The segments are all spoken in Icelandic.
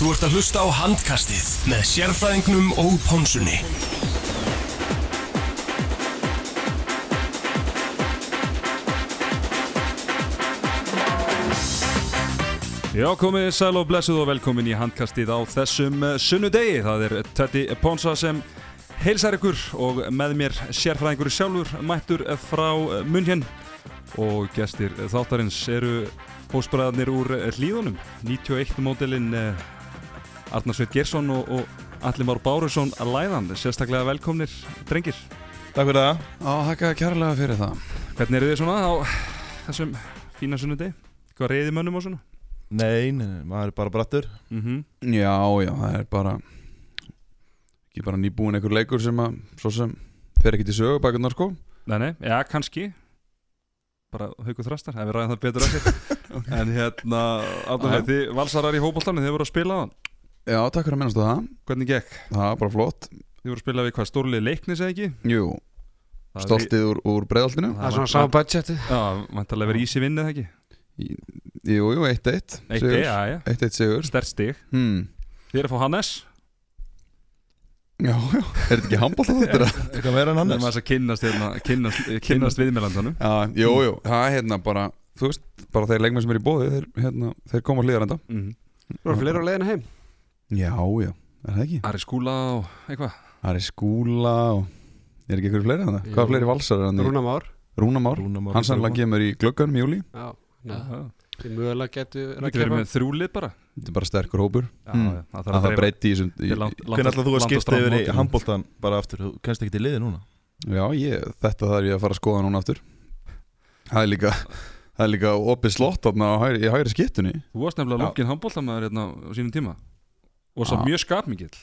Þú ert að hlusta á handkastið með sérfræðingnum og pónsunni. Já, komið sæl og blessuð og velkomin í handkastið á þessum eh, sunnudegi. Það er Teddy Ponsa sem heilsar ykkur og með mér sérfræðingur sjálfur mættur frá Munchen og gestir þáttarins eru hósbræðarnir úr hlýðunum 91 módelin Arnarsveit Gersson og, og Alli Már Bárusson að læðan. Sérstaklega velkomnir drengir. Takk fyrir það. Já, þakka kærlega fyrir það. Hvernig eru þið svona á þessum fína sunnudegi? Hvað reyði mönnum og svona? Nei, nei, nei, maður er bara brattur. Mm -hmm. Já, já, það er bara ekki bara nýbúin einhver leikur sem að svo sem fer ekki til sögu bakurnar sko. Nei, nei, já, kannski. Bara haugu þrastar, ef við ræðum það betur eftir. En hérna, Arnur, þið valsarar í hópoltanum, þið voru að spila á hann Já, takk fyrir að minnast það. Hvernig gekk? Það er bara flott. Þið voru að spila við hvað stórlið leiknis eða ekki? Jú, Það stoltið úr, úr breiðaltinu. Það er svona sama budgeti. Já, vantarlega verið ísi vinnið ekki? Jú, jú, 1-1 Eitt, sigur. já, já, 1-1 sigur. Stert stig. Hmm. Þið eru að fá Hannes? Já, já, er þetta ekki handbólt að þetta? Eitthvað meira en Það er Hannes maður að kynnast, hérna, kynnast, kynnast viðmjölandunum Já, jú, jú, það er hérna bara Þú veist, bara þeir leikmenn sem er í bóði þeir, hérna, þeir koma hlýðar enda. Mm -hmm. Þú erum fleiri á leiðinu heim Já, já, er það ekki? Ari skúla og eitthvað. Það er skúla og Er ekki ykkur fleiri það? Hvað Jú. fleiri valsar er Rúnamár. Rúnar Már Hann sannlega kemur í glögganum í júli Já, Já. Þið mögulega getur Við verið með þrjúlið bara? Þetta er bara sterkur hópur. Já, Mm. já, það að það breyti í þessum er Hvernig ætlað þú að skipta yfir í handbóltan bara aftur? Þú kennst ekki til liði núna? Já, ég, þetta þarf ég að fara að skoða núna aftur. Það er líka Það er líka opið slott þarna á hægri, í hægri skiptunni. Þú varst nefnilega lungin handbóltamæður hérna á sínum tíma og svo mjög skapmikill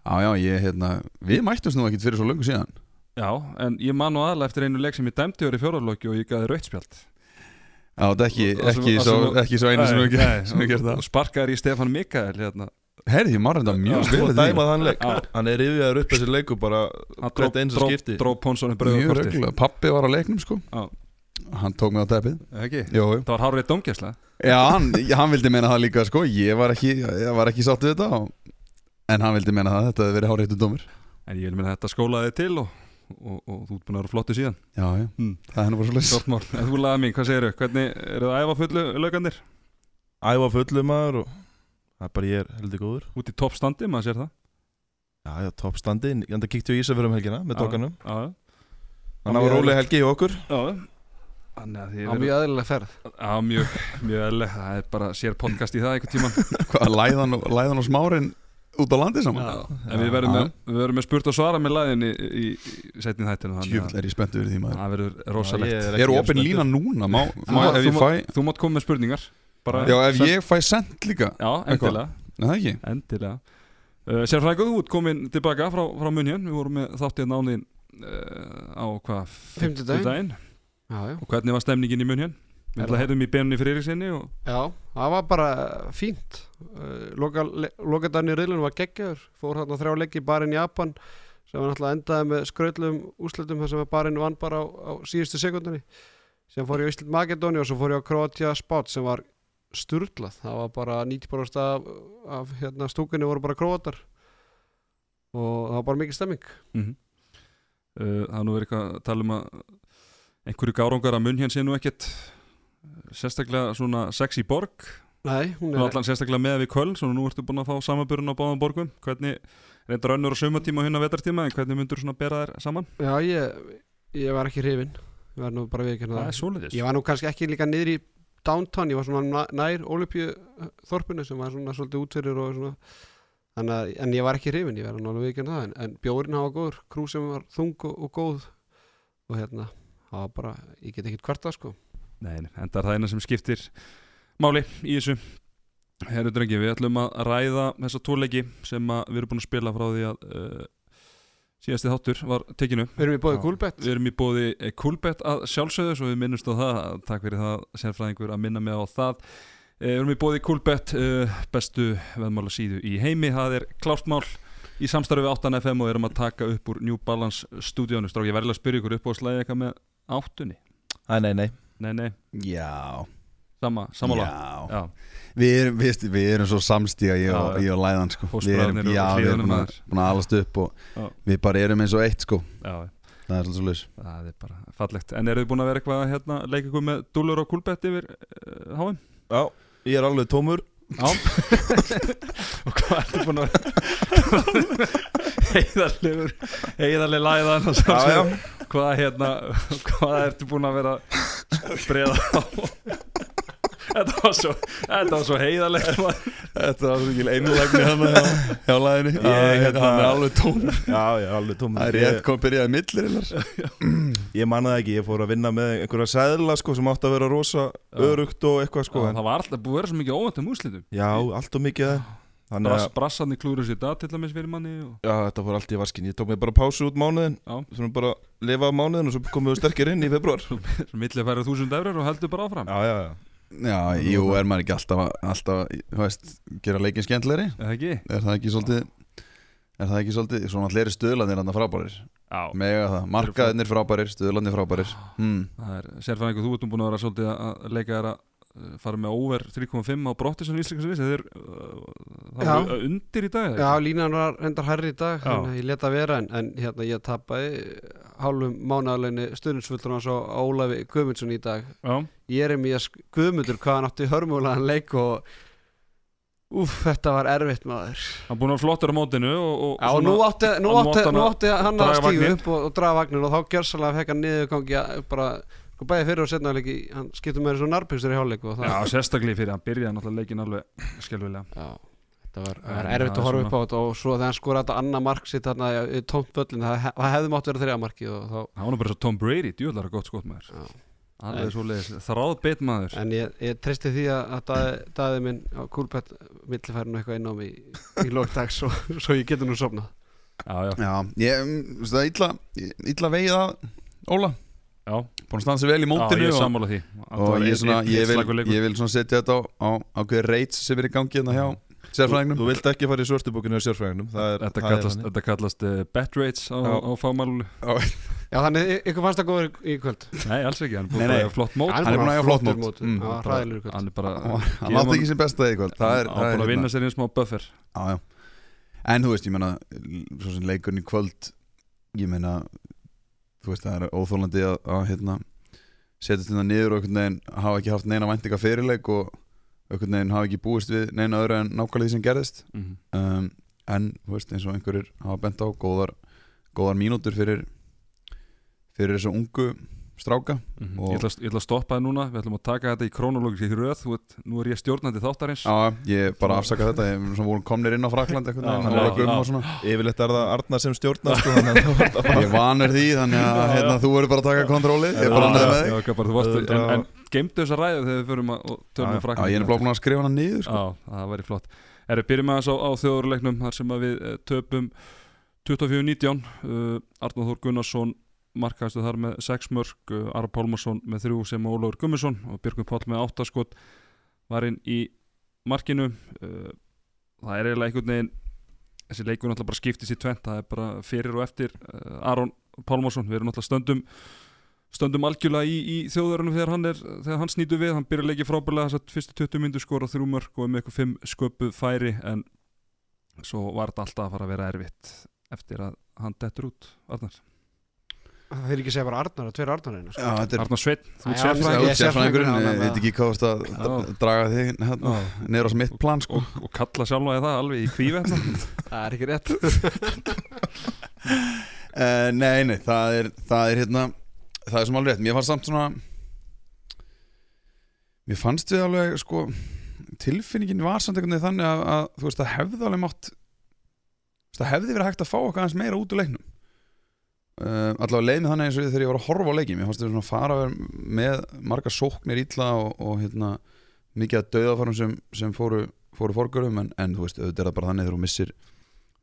Já, já, ég, hérna Við mættumst nú ekkit fyrir svo löngu síðan. Já, en ég man nú aðalega eftir einu leik sem ég dæmdi verið í fjórðarlokki og ég gaði rautspjald Já, þetta er ekki, ekki, svo, ekki svo einu sem við nei, ge- sem við gerum og það. sparkaði í Stefán Mikael hérna. Herði, ég maður þetta mjög spil að dæma þann leik. Já. Hann er yfirjaður upp þessi leiku bara Hann Hvert eins og skipti. Dró Pónsson í bröðu Mjög reglulega, pappi var á leiknum sko. Já. Hann tók mig á teppið. Ekki? Jó, jú. Það var hárið domgæsla Já, hann, hann vildi meina það líka sko. Ég var ekki, ég var ekki sátt við þetta og, En hann vildi meina það, þetta hefði verið háréttu dómur. En ég vil að þetta skólaði til og, og, og þú ert búin að vera flottu síðan. Já, já, Hmm. það er henni bara svo mál. En þú laði mín, hvað segirðu? Hvernig eru það að æfa fullu laugandir? Æfa fullu maður og Það er bara ég er heldur góður. Út í toppstandi, maður sér það? Já, já, toppstandi. Ég enda kíkti á Ísafjörðum helgina með tókanum. Þannig að var róleg helgi í okkur. Já, Þannig að þið Á mjög aðlilega ferð. Já, mjög, mjög eðlileg. Það er bara sér podcast í það einhvern tíman Hvað, læðan, og- læðan og smárin út á landi saman? En við verðum með, með spurt og svara með læðin í, í, í setni þættinu að er ég spenntu fyrir því maður. Það verður Já, rosalegt ég Er ekki opin lína núna? Má, má, ef þú fæ Þú mátt koma með spurningar. Bara Já, ef send- ég fæ sent líka. Já, endilega, Nei, það ekki? Endilega. Uh, Sérfræðingur, þú ert komin tilbaka frá, frá munjön Við vorum með þáttið náðin uh, á hvað? Já Og hvernig var stemningin í munjön? Við heyrðum í benunni fyrir Eiríksinni og Já, það var bara fínt. Uh, Loka, Lokadarni í riðlunum var geggjaður. Fór hérna þrjá leiki barinn Japan sem var náttúrulega endaði með skröðlum úrslitum þar sem barinn vann bara á, á síðustu sekundinni sem fór á Ísland Makedóni og svo fór ég á Kroatia Spot sem var sturlað. Það var bara 90% af, af hérna, stúkunni voru bara króatar. Og það var bara mikið stemming. Mm Það er nú verið eitthvað að tala um að einhverju gárangar að munjön sé nú ekkert. uh, sérstaklega svona sexy borg. Nei, hún Nú er allan sérstaklega með við Köln Svo nú ertu búin að fá samanburun á báðum borgum. Hvernig, reyndar önnur á saumatíma og hinn á vetartíma En hvernig myndur svona bera þær saman? Já, ég, ég var ekki hrifin Ég var nú bara við Það er svoleiðis. Ég var nú kannski ekki líka niður í downtown, ég var svona na- nær Olympíu þorpinu sem var svona svolítið útfyrir og svona. Að, en ég var ekki hrifin, ég verði náttúrulega viðkjörn það en, en bjórin hafa góður, krú sem var þung og, og góð. Og hérna, það var bara, ég get ekkert kvarta sko Nei, nei, enda er það eina sem skiptir máli í þessu. Herru drengi, við ætlum að ræða þessa tóleiki sem að við erum búin að spila frá því að uh, síðasti þáttur var tekinu. Við erum í bóði Já. gúlbett Við erum í bóði Coolbet að sjálfsögðu svo við minnumst á það, takk fyrir það sérfræðingur að minna mig á það. Eh, Við erum í bóði Coolbet, uh, bestu veðmála síðu í heimi, það er klárt mál í samstarfi við 8FM og erum að taka upp úr New Balance stúdíónu. Stráki, ég verðilega að spyrja ykkur upp á slæði eitthvað með áttunni. Æ, nei, nei Nei, nei, Já. Sama, samála Já, Já, við erum, við, við erum svo samstíga ég og, Já, ég og Læðan sko. Við erum, já, við erum búin að, alast upp og Já. við bara erum eins og eitt sko. Já, Það er svolítið svo laus það er bara fallegt. En eru þið búin að vera eitthvað að hérna, leika ykkur með dúlur og kúlbett yfir uh, HM? Já, ég er alveg tómur. Já. Og hvað ertu búin að vera Heiðarlegur Heiðarleg læðan og svo, Já, já. Hvað hérna Hvað ertu búin að vera Breða á? Þetta var svo Þetta var svo heiðarlegt. Þetta var svo mikil einlægni hann hjá, Já, Ég hérna- er alveg tóm Já, ég er alveg tómur. Það er rétt kom byrjaði millir. Ég, ég manna það ekki, ég fór að vinna með einhverja sæðla sko, sem átti að vera rosa örugt og eitthvað sko, Það var alltaf búið að vera svo mikið óvæntum úslitum Já, allt og mikið Þannig Brass, að Brassarni klúru sér dag til dæmis fyrir manni og... Já, þetta fór allt í vaskin. Ég tók mig bara pásu út mánuðin Já. Svona bara lifa á mánuðin og svo komum við sterkir inn í februar Já, Svo milli færið þúsund eurur og heldur bara áfram. Já, já Já, jú, er maður ekki alltaf að- alltaf, þú veist, gera leikin ekki? Er það ekki svolítið Er það ekki svolítið, svona allir stöðlandir hann frábærir? Já. Mega það, markaðinir frábærir, stöðlandir frábærir. Hmm. Það er sérfæðingur, þú ert nú búin að vera svolítið að leika þér að fara með over 3.5 á brotti sem íslenska Þeir, uh, það Já. var undir í dag Já, línan var hendar hærri í dag að ég leta vera en, en hérna ég tapaði hálfum mánaðarleginni stundinsfullur hans á Ólafi Guðmundsson í dag. Já, ég er mér Guðmundur hvað hann átti hörmulegan leik og úf, þetta var erfitt maður. Hann búin að flottur á mótinu og, og, Já, nú átti, nú að átti, átti hann að vagninn. upp og, og draga vagnin og þá gjörsalega fekk hann niðurgangi að- bara, sko bæði fyrir og setna leiki hann skiptum með þessu narbyggstur í það, Já, sérstaklega fyrir hann byrjaði náttúrulega leikin alveg skelvilega Já, þetta var, var erfitt að horfa er upp á þetta og svo þegar hann skoraði þetta annað mark sitt þarna í tómt völlin, það, he- það hefði mátt vera þriða markið og þá, Það var nú bara svo Tom Brady, djúðlar að gott skot maður. Já. Alveg svo leiðis, þráð beit maður. En ég, ég treysti því að, að daði, daði minn á kúlpett millifærinu eitthvað inn á mig í, í lókdags svo, svo ég getur nú sofnað. Já, já, Já, ég, það, illa, illa vegið að Óla, búin að standa sig vel í já mótinu ég er og, sammála því. Þetta og ég, svona, ég, vil, ég vil setja þetta á, á ákveði reits sem er í gangi hérna hjá sérfræðingnum. Þú vilt ekki fara í svörstubókinu á sérfræðingnum Það er, Þetta það kallast, þetta kallast uh, bet rates á, Já. á fagmálulu Já, þannig ykkur fannst það góður í kvöld? Nei, alls ekki, hann er búin að eiga flott mót. Hann er búinn að eiga flott mót. Mm. Já, í Hann er bara hann átti ekki sem besta í kvöld. Það er, Hann það er búin að vinna sér einn smá buffer. Já, já. En þú veist, ég meina svo sem leikurinn í kvöld ég meina þú veist, það er óþólandi að, að hérna, setjast hérna niður og einhvern veginn hafa ekki haft neina væntinga fyrirleik og einhvern veginn hafa ekki búist við neina öðru en nákvæmlega því sem gerðist Mhm. um, en þú veist, eins og einhverjir hafa bent á góðar, góðar mínútur fyrir fyrir þessu ungu stráka Mhm. Og- Ég ætla, ég ætla að stoppa það núna, við ætlum að taka þetta í krónológis í röð, þú veit, nú er ég stjórnandi þáttarins. Já, ég bara afsaka þetta, ég er svona vorum komnir inn á Frakland að Yfirleitt er það Arna sem stjórnar sko, að það Ég vanur því, þannig að hérna, þú verður bara að taka kontrólið Ég er bara ánægður með þig. Já, ok, bara, þú varst, en, geimdu þessa ræðu þegar við förum að og tölum Já, um Já, frakkan ég er bara búin að skrifa hana niður sko. Það væri flott. Erum byrjum með þess á, á þjóðurleiknum þar sem að við eh, töpum 24-19 uh, Arnóð Þór Gunnarsson markaðistu þar með 6 mörg uh, Ara Pálmarsson með 3 sem og Ólafur Gummarsson og Björgum Páll með 8 skot var inn í markinu. Uh, það er eiginlega einhvern veginn þessi leikur náttúrulega bara skiptist í tvent það er bara fyrir og eftir uh, Aron Pálmarsson, við erum náttúrulega stöndum stöndum algjörlega í, í þjóðverðunum þegar hann er, þegar hann snýtur við. Hann byrjar leikið frábærlega þess að fyrstu 20 myndu skora þrjú mörg og með eitthvað 5 sköpuð færi en svo var þetta alltaf að fara að vera erfitt eftir að hann dettur út Arnar, Það fyrir ekki að segja bara Arnar tveir Arnar einu sko. Er Arnar Sveinn, þú ert er sérfræðingurinn, sérfræðingurinn, ég veit ekki hvað varst að Já. d- draga þig hérna, Já. niður á mitt plan sko. og, og kalla sjálfa það alveg í kvíve Það er ekki rétt uh, Nei, nei, það er, það er hérna það er sem alveg rétt, mér fannst samt svona mér fannst við alveg sko tilfinningin var samt einhvern veginn þannig að, að þú veist, það hefði alveg mátt það hefði verið hægt að fá okkar aðeins meira út úr leiknum uh, allavega leið með þannig eins og þegar ég var að horfa á leikin mér fannst við svona að fara með marga sóknir illa og, og hérna mikið að dauðafarum sem, sem fóru fóru forgörum en, en þú veist, auðvitað er það bara þannig þegar þú missir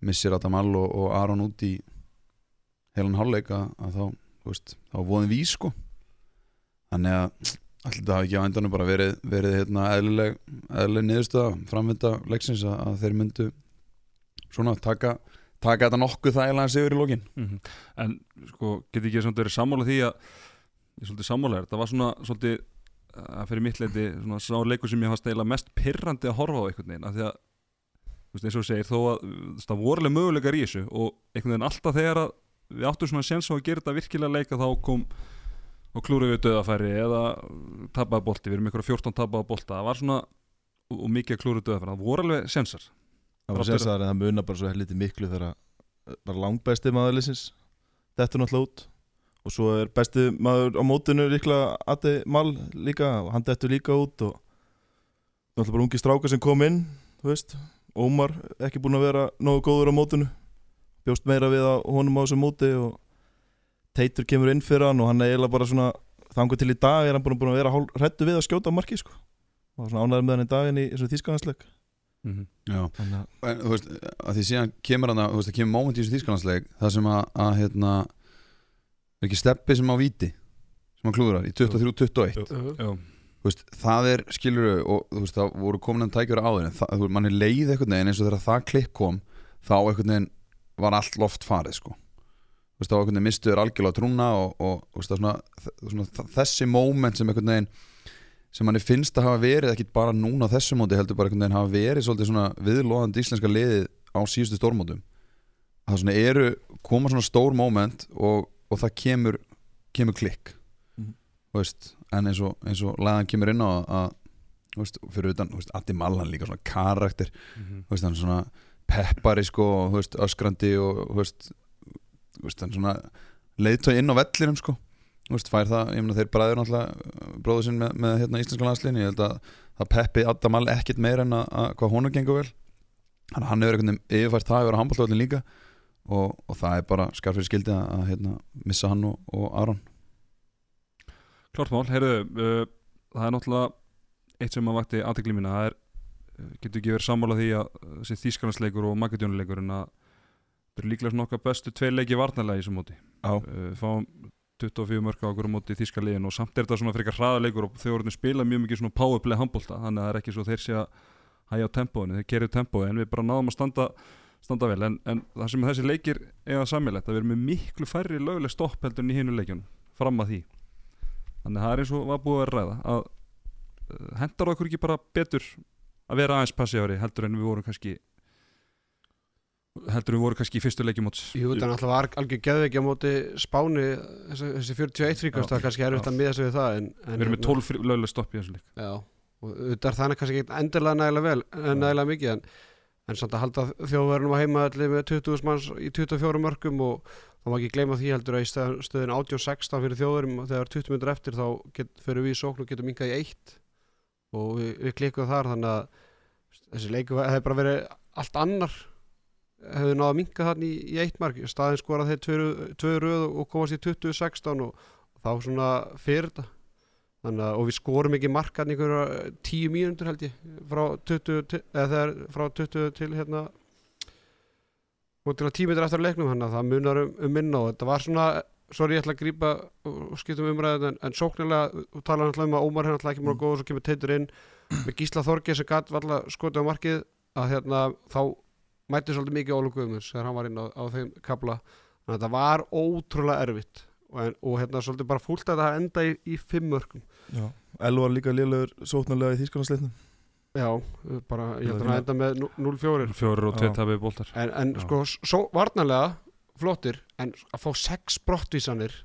missir Adamal og, og Aron út í heilan hálfleik að, þá, veist, þá voðin vís sko. Þannig að allir þetta hafi ekki á endanum bara verið, verið hérna, eðlileg, eðlileg niðurstöða framvinda leiksins að, að þeir myndu svona taka taka þetta nokkuð þægilega sigur í lokin. Mhm. en sko, get ekki samt verið sammála því að er sammála þér, það var svona svolítið að fyrir mitt leiti svona sá leikur sem ég fannst eiginlega mest pirrandi að horfa á einhvern veginn af því að þú veist, eins og þú segir þó að það vorulega möguleikar í þessu og einhvern veginn alltaf þegar að við áttum svona séns á að gera þetta virkilega leika þá kom og klúrið við döðafæri eða tapaði bolti, við erum ykkur 14 tapaði bolta. Það var svona og mikið klúrið döðafæri, það voru alveg sénsar Það var sérstaklega en það munar bara svo helviti miklu þegar að- bara langbæsti maðurlýsins þetta er náttúrulega út. Og svo er besti maður á mótinu líklega Adi Mal líka og hann dettur líka út og náttúrulega bara ungi stráka sem kom inn þú veist, Ómar ekki búin að vera nógu góður á mótinu. Bjóst meira við að honum á þessu móti og Teitur kemur inn fyrir hann og hann er eiginlega bara svona þangu til í dag er hann búin að vera hrættu við að skjóta á marki sko. Og svona ánæður með hann í daginn í þessu þýskahansleik mm -hmm. Já, en þú veist, að því síðan kemur hann að, þú veist, það kemur moment í þessu þýskalandsleik það sem að, að hérna er ekki steppi sem á víti sem hann klúðrar í 23-21 Já, þú veist, það er, skilur og þú veist, það voru komin að tækjur áður en það, þú veist, mann er leið einhvern veginn eins og þegar það klikk kom þá einhvern veginn var allt loft farið sko. Þú veist, þá einhvern veginn mistuður algjörlega trúna og, og, og veist, það svona, svona, þessi moment sem einhvern veginn sem manni finnst að hafa verið ekki bara núna á þessu móti heldur bara einhvern veginn hafa verið svolítið svona viðlóðandi íslenska liðið á síðustu stórmótum. Það svona eru, koma svona stór moment og, og það kemur kemur klikk. Þú veist, en eins og, eins og laðan kemur inn á að veist, fyrir utan, Addi Mallan líka svona karakter, veist, hann er svona peppari sko, veist, öskrandi og veist, svona leiðtói inn á vellinum sko þú veist, fær það, ég meina þeir bræður náttúrulega bróður sinn með, með hérna íslenska landslinni ég held að það peppi Adda Mall ekkit meira en að, að hvað honum gengur vel. Hann, hann hefur einhvern veginn yfirfært það að handbóltöðlin líka. Og, og það er bara skarfyrir skildi að, að hérna, missa hann og, og Aron. Klart mál, heyrðu, uh, það er náttúrulega eitt sem að vakti aðtekli mína, það er, uh, getur ekki verið sammála því að uh, þessi þýskarnarsleikur og magadjónuleikur en að það eru líklega svona okkar bestu tvei leiki varnarlega í þessum móti. Uh, fáum 24 mörg á okkur á móti í þýskarlegin og samt er þetta svona frekar hraðaleikur og þau voru spila mjög mikið svona powerplay handbólta, þannig að það er ekki svo þeir sé að hæja á tempóinu, þeir gerir tempói en við bara náðum að standa, standa vel. En, en það sem þessi leikir eiga samilegt að við erum með miklu færri löguleg stopp heldur en í hinu leikjunum, fram að því. Þannig að það er eins og var búið að ræða að uh, hendar okkur ekki bara betur að vera aðeins passífari heldur en við vorum kannski heldur við vorum kannski í fyrstu leikjum móts. Jú, það er alltaf var algjör geðveiki á móti Spáni þessi, þessi 41 fríkast, það er kannski erfitt að miða sig við það en, en við erum með 12 löguleg stopp í þessu leik. Já, og þetta er þannig kannski ekki endilega nægilega vel, en nægilega mikið en, en samt að halda þjóðverðunum að heima allir með 20 manns í 24 mörgum og þá má ekki gleyma því heldur að í stöð, stöðin 18-16 fyrir þjóðverðum og þegar 20 minnur eftir þá get, fyrir við í sókn og getum minkað í eitt. Og við, við klikkuðum þar þannig að þessi leiku hefði bara verið allt annar hefði náða að minka þarna í, í eitt mark. Staðin skorað þeir tvö, röð og komast í 20-16 og, og þá svona fyrir þetta. Að, og við skorum ekki markan einhverja tíu mínútur held ég frá 20 til, frá 20 til hérna og til að tíu mínútur eftir leiknum. Þannig að það munar um, um minna og þetta var svona sorry ég ætla að grípa og skiptum umræðin en, en sóknilega, þú talar náttúrulega um að Ómar hérna ekki mjög góð og svo kemur teitur inn. Með Gísla Þorgeir sem gatt valla skotið á markið að hérna þá mætti svolítið mikið Ólu Guðmunds þegar hann var inn á, á þeim kabla þannig að þetta var ótrúlega erfitt og, en, og hérna svolítið bara fúlt að þetta enda í, í fimm mörgum Já, Elvar líka lélegur sóknarlega í þýskarnarsleitnum Já, bara, ég held að hann enda með 0-4 fjórir og Já. tveit tabið bóltar En, en sko, svo varnarlega flottir, en að fá sex brottvísanir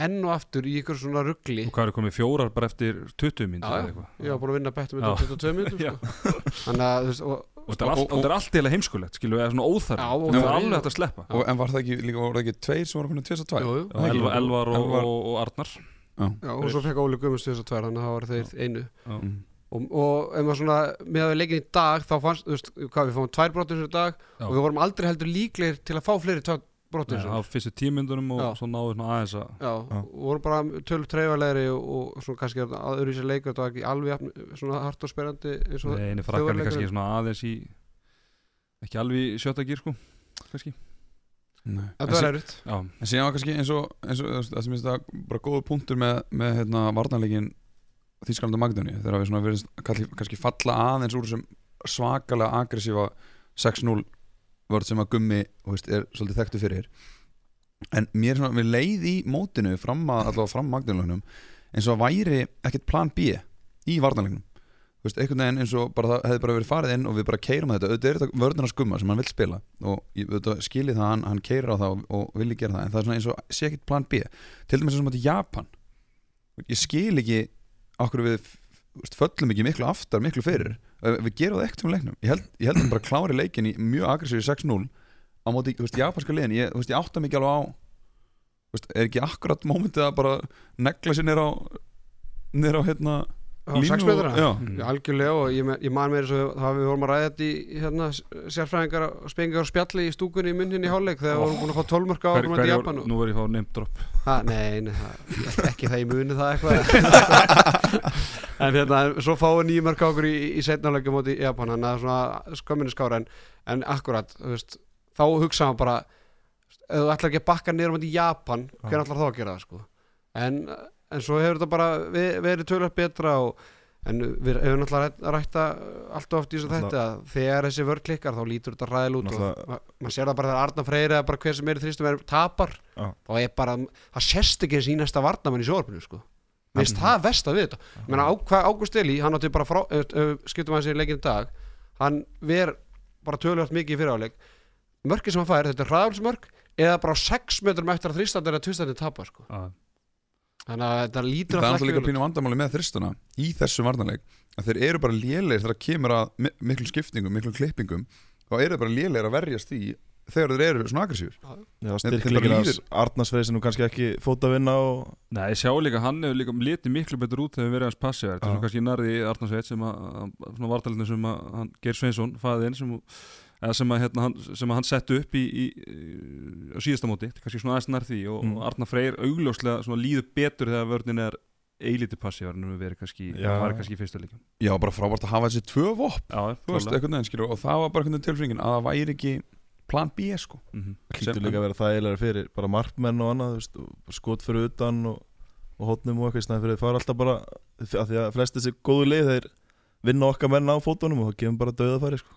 enn og aftur í ykkur svona ruggli og hvað er komið fjórar bara eftir 20 minn Já, já. Ég var búin að vinna bettum með Já. 22 minnum Já. sko. Þannig að, þú veist, og, og þetta er allt- og þetta eða heimskulegt skilu, eða svona Já, og óþarfi. það er alveg hægt að sleppa og, en var það ekki, líka, var það ekki tveir sem voru komin tvis og tvær jú, jú. Já, Elvar, Elvar og, Elvar. og, og Arnar Já, og svo fekk Óli Guðmunds þess að tvær, þannig að það var þeir einu Mm. og, og ef maður svona, með að við leikin í dag þá fannst, þú veist, hvað við fáum tvær brottvísanir í dag Já. og við vorum aldrei heldur líklegir til að fá fleiri tvær Nei, á fyrstu tímyndunum og svo náðu svona aðeins að Já, voru bara tölur treyfalegri og, og svona kannski aður í sér leikur þetta var ekki alveg svona hart og sperandi eins og eini frakkan er þjóðarleikurinn. kannski svona aðeins í ekki alveg í sjötta gýr sko kannski. Nei. En þetta var erfitt. Já, En síðan var kannski eins og, eins og þú veist, það sem finnst það bara góða punktur með, með hérna, varnarleikin Þískalandi og Magdóni þegar við svona kalli, kannski falla aðeins úr þessum svakalega aggressífa 6-0 vörð sem að gummi veist, er svolítið þekktu fyrir. En mér svona, við leið í mótinu fram að, allavega fram Magdónlunum eins og væri ekkert plan B í veist, einhvern veginn eins og bara það hefði bara verið farið inn og við bara keirum að þetta, auðvitað er þetta vörðuna skumma sem hann vil spila og auðvitað skilji það að hann, hann keirir á það og, og vilji gera það. En það er svona eins og sé ekkert plan B. Til dæmis eins og þetta Japan. Ég skil ekki okkur við föllum ekki miklu aftar, miklu fyrir. Við gerum það ekkert um leiknum. Ég held, ég held að bara klári leikin í mjög aggressífi 6-0 á móti, þú veist, japanska liðin ég, ég átta mikið alveg á veist, er ekki akkurat mómentið að bara negla sér nýr á nýr á hérna já, Já, algjörlega og ég, ég man meira svo það við vorum að ræða þetta í hérna, sérfræðingar og spengingar og spjalli í stúkunni í munninni í hálfleik þegar við vorum búin að fá tólmörk á Hver, okkur hver, í Japan og, nú er ég að fá name drop. Ha, Nei, nei það, ekki það í muni það eitthvað. En hérna, svo fáum nýjum mörk á okkur í, í setnafleikum móti í Japan þannig að svona skömminu skára en, en akkurat, þú veist, þá hugsaðum bara ef þú ætlar ekki að bakka niður móti í Japan hver ætlar þá að gera það sko? En, en svo hefur þetta bara ve- verið tölvöld betra og En við hefum náttúrulega rætt- rætta allt of oft í þessu þetta að þegar þessi vörð klikkar þá lítur þetta ræðil út og Náttúrulega- ma maður sér það bara þegar Arna Freyri eða bara hver sem er í þrýstum er tapar. Já. þá er bara, það sérst ekki eins í næsta varnamann í sjóarpinu sko. Mér finnst það versta við þetta. Ég meina, á, hvað Ágúst Eli, hann átti bara frá, uh, skiptum að þessi leikinn í dag. Hann ver bara tölvöld mikið í fyriráleik. Mörkið sem hann fær, þetta er hraðalsmörk eða bara á 6 metrum eftir að þrýstandi eða tvistandi tapar sko. Já. Þannig að þetta lítur það er alltaf líka pínu vandamáli með þristuna í þessum varnarleik að þeir eru bara lélegir þegar það kemur að mi- miklu skiptingum, miklu klippingum þá eru þeir bara lélegir að verjast í þegar þeir eru svona aggressífur Já, Þetta er styrkleikir bara hans Arnars Freyr sem nú kannski ekki fót að vinna og Nei, ég sjá líka, hann hefur líka litið miklu betur út þegar við verið hans passívar Þetta er svona kannski nærði Arnarsveit sem að, að- svona vartalinu sem að hann Geir Sveinsson, faðinn sem, sem, að, hérna, sem að hann setti upp í, í, í á síðasta móti, kannski svona aðeins nær því og, Mm. og Arnar Freyr augljóslega svona líður betur þegar vörnin er eilítið passívar en við verið kannski, kannski í fyrsta líka já, bara frábært að hafa þessi tvö vopn Já, þú veist, veginn skilur og það var bara einhvern veginn tilfringin að það væri ekki plan B sko. Mm það hlýtur líka að vera þægilega fyrir bara markmenn og annað þú veist, og skot fyrir utan og, og hotnum og eitthvað snæði fyrir þeir fara alltaf bara af því að flest þessi góðu lið þeir vinna okkar menn á fótunum og það gefum bara döðafæri sko.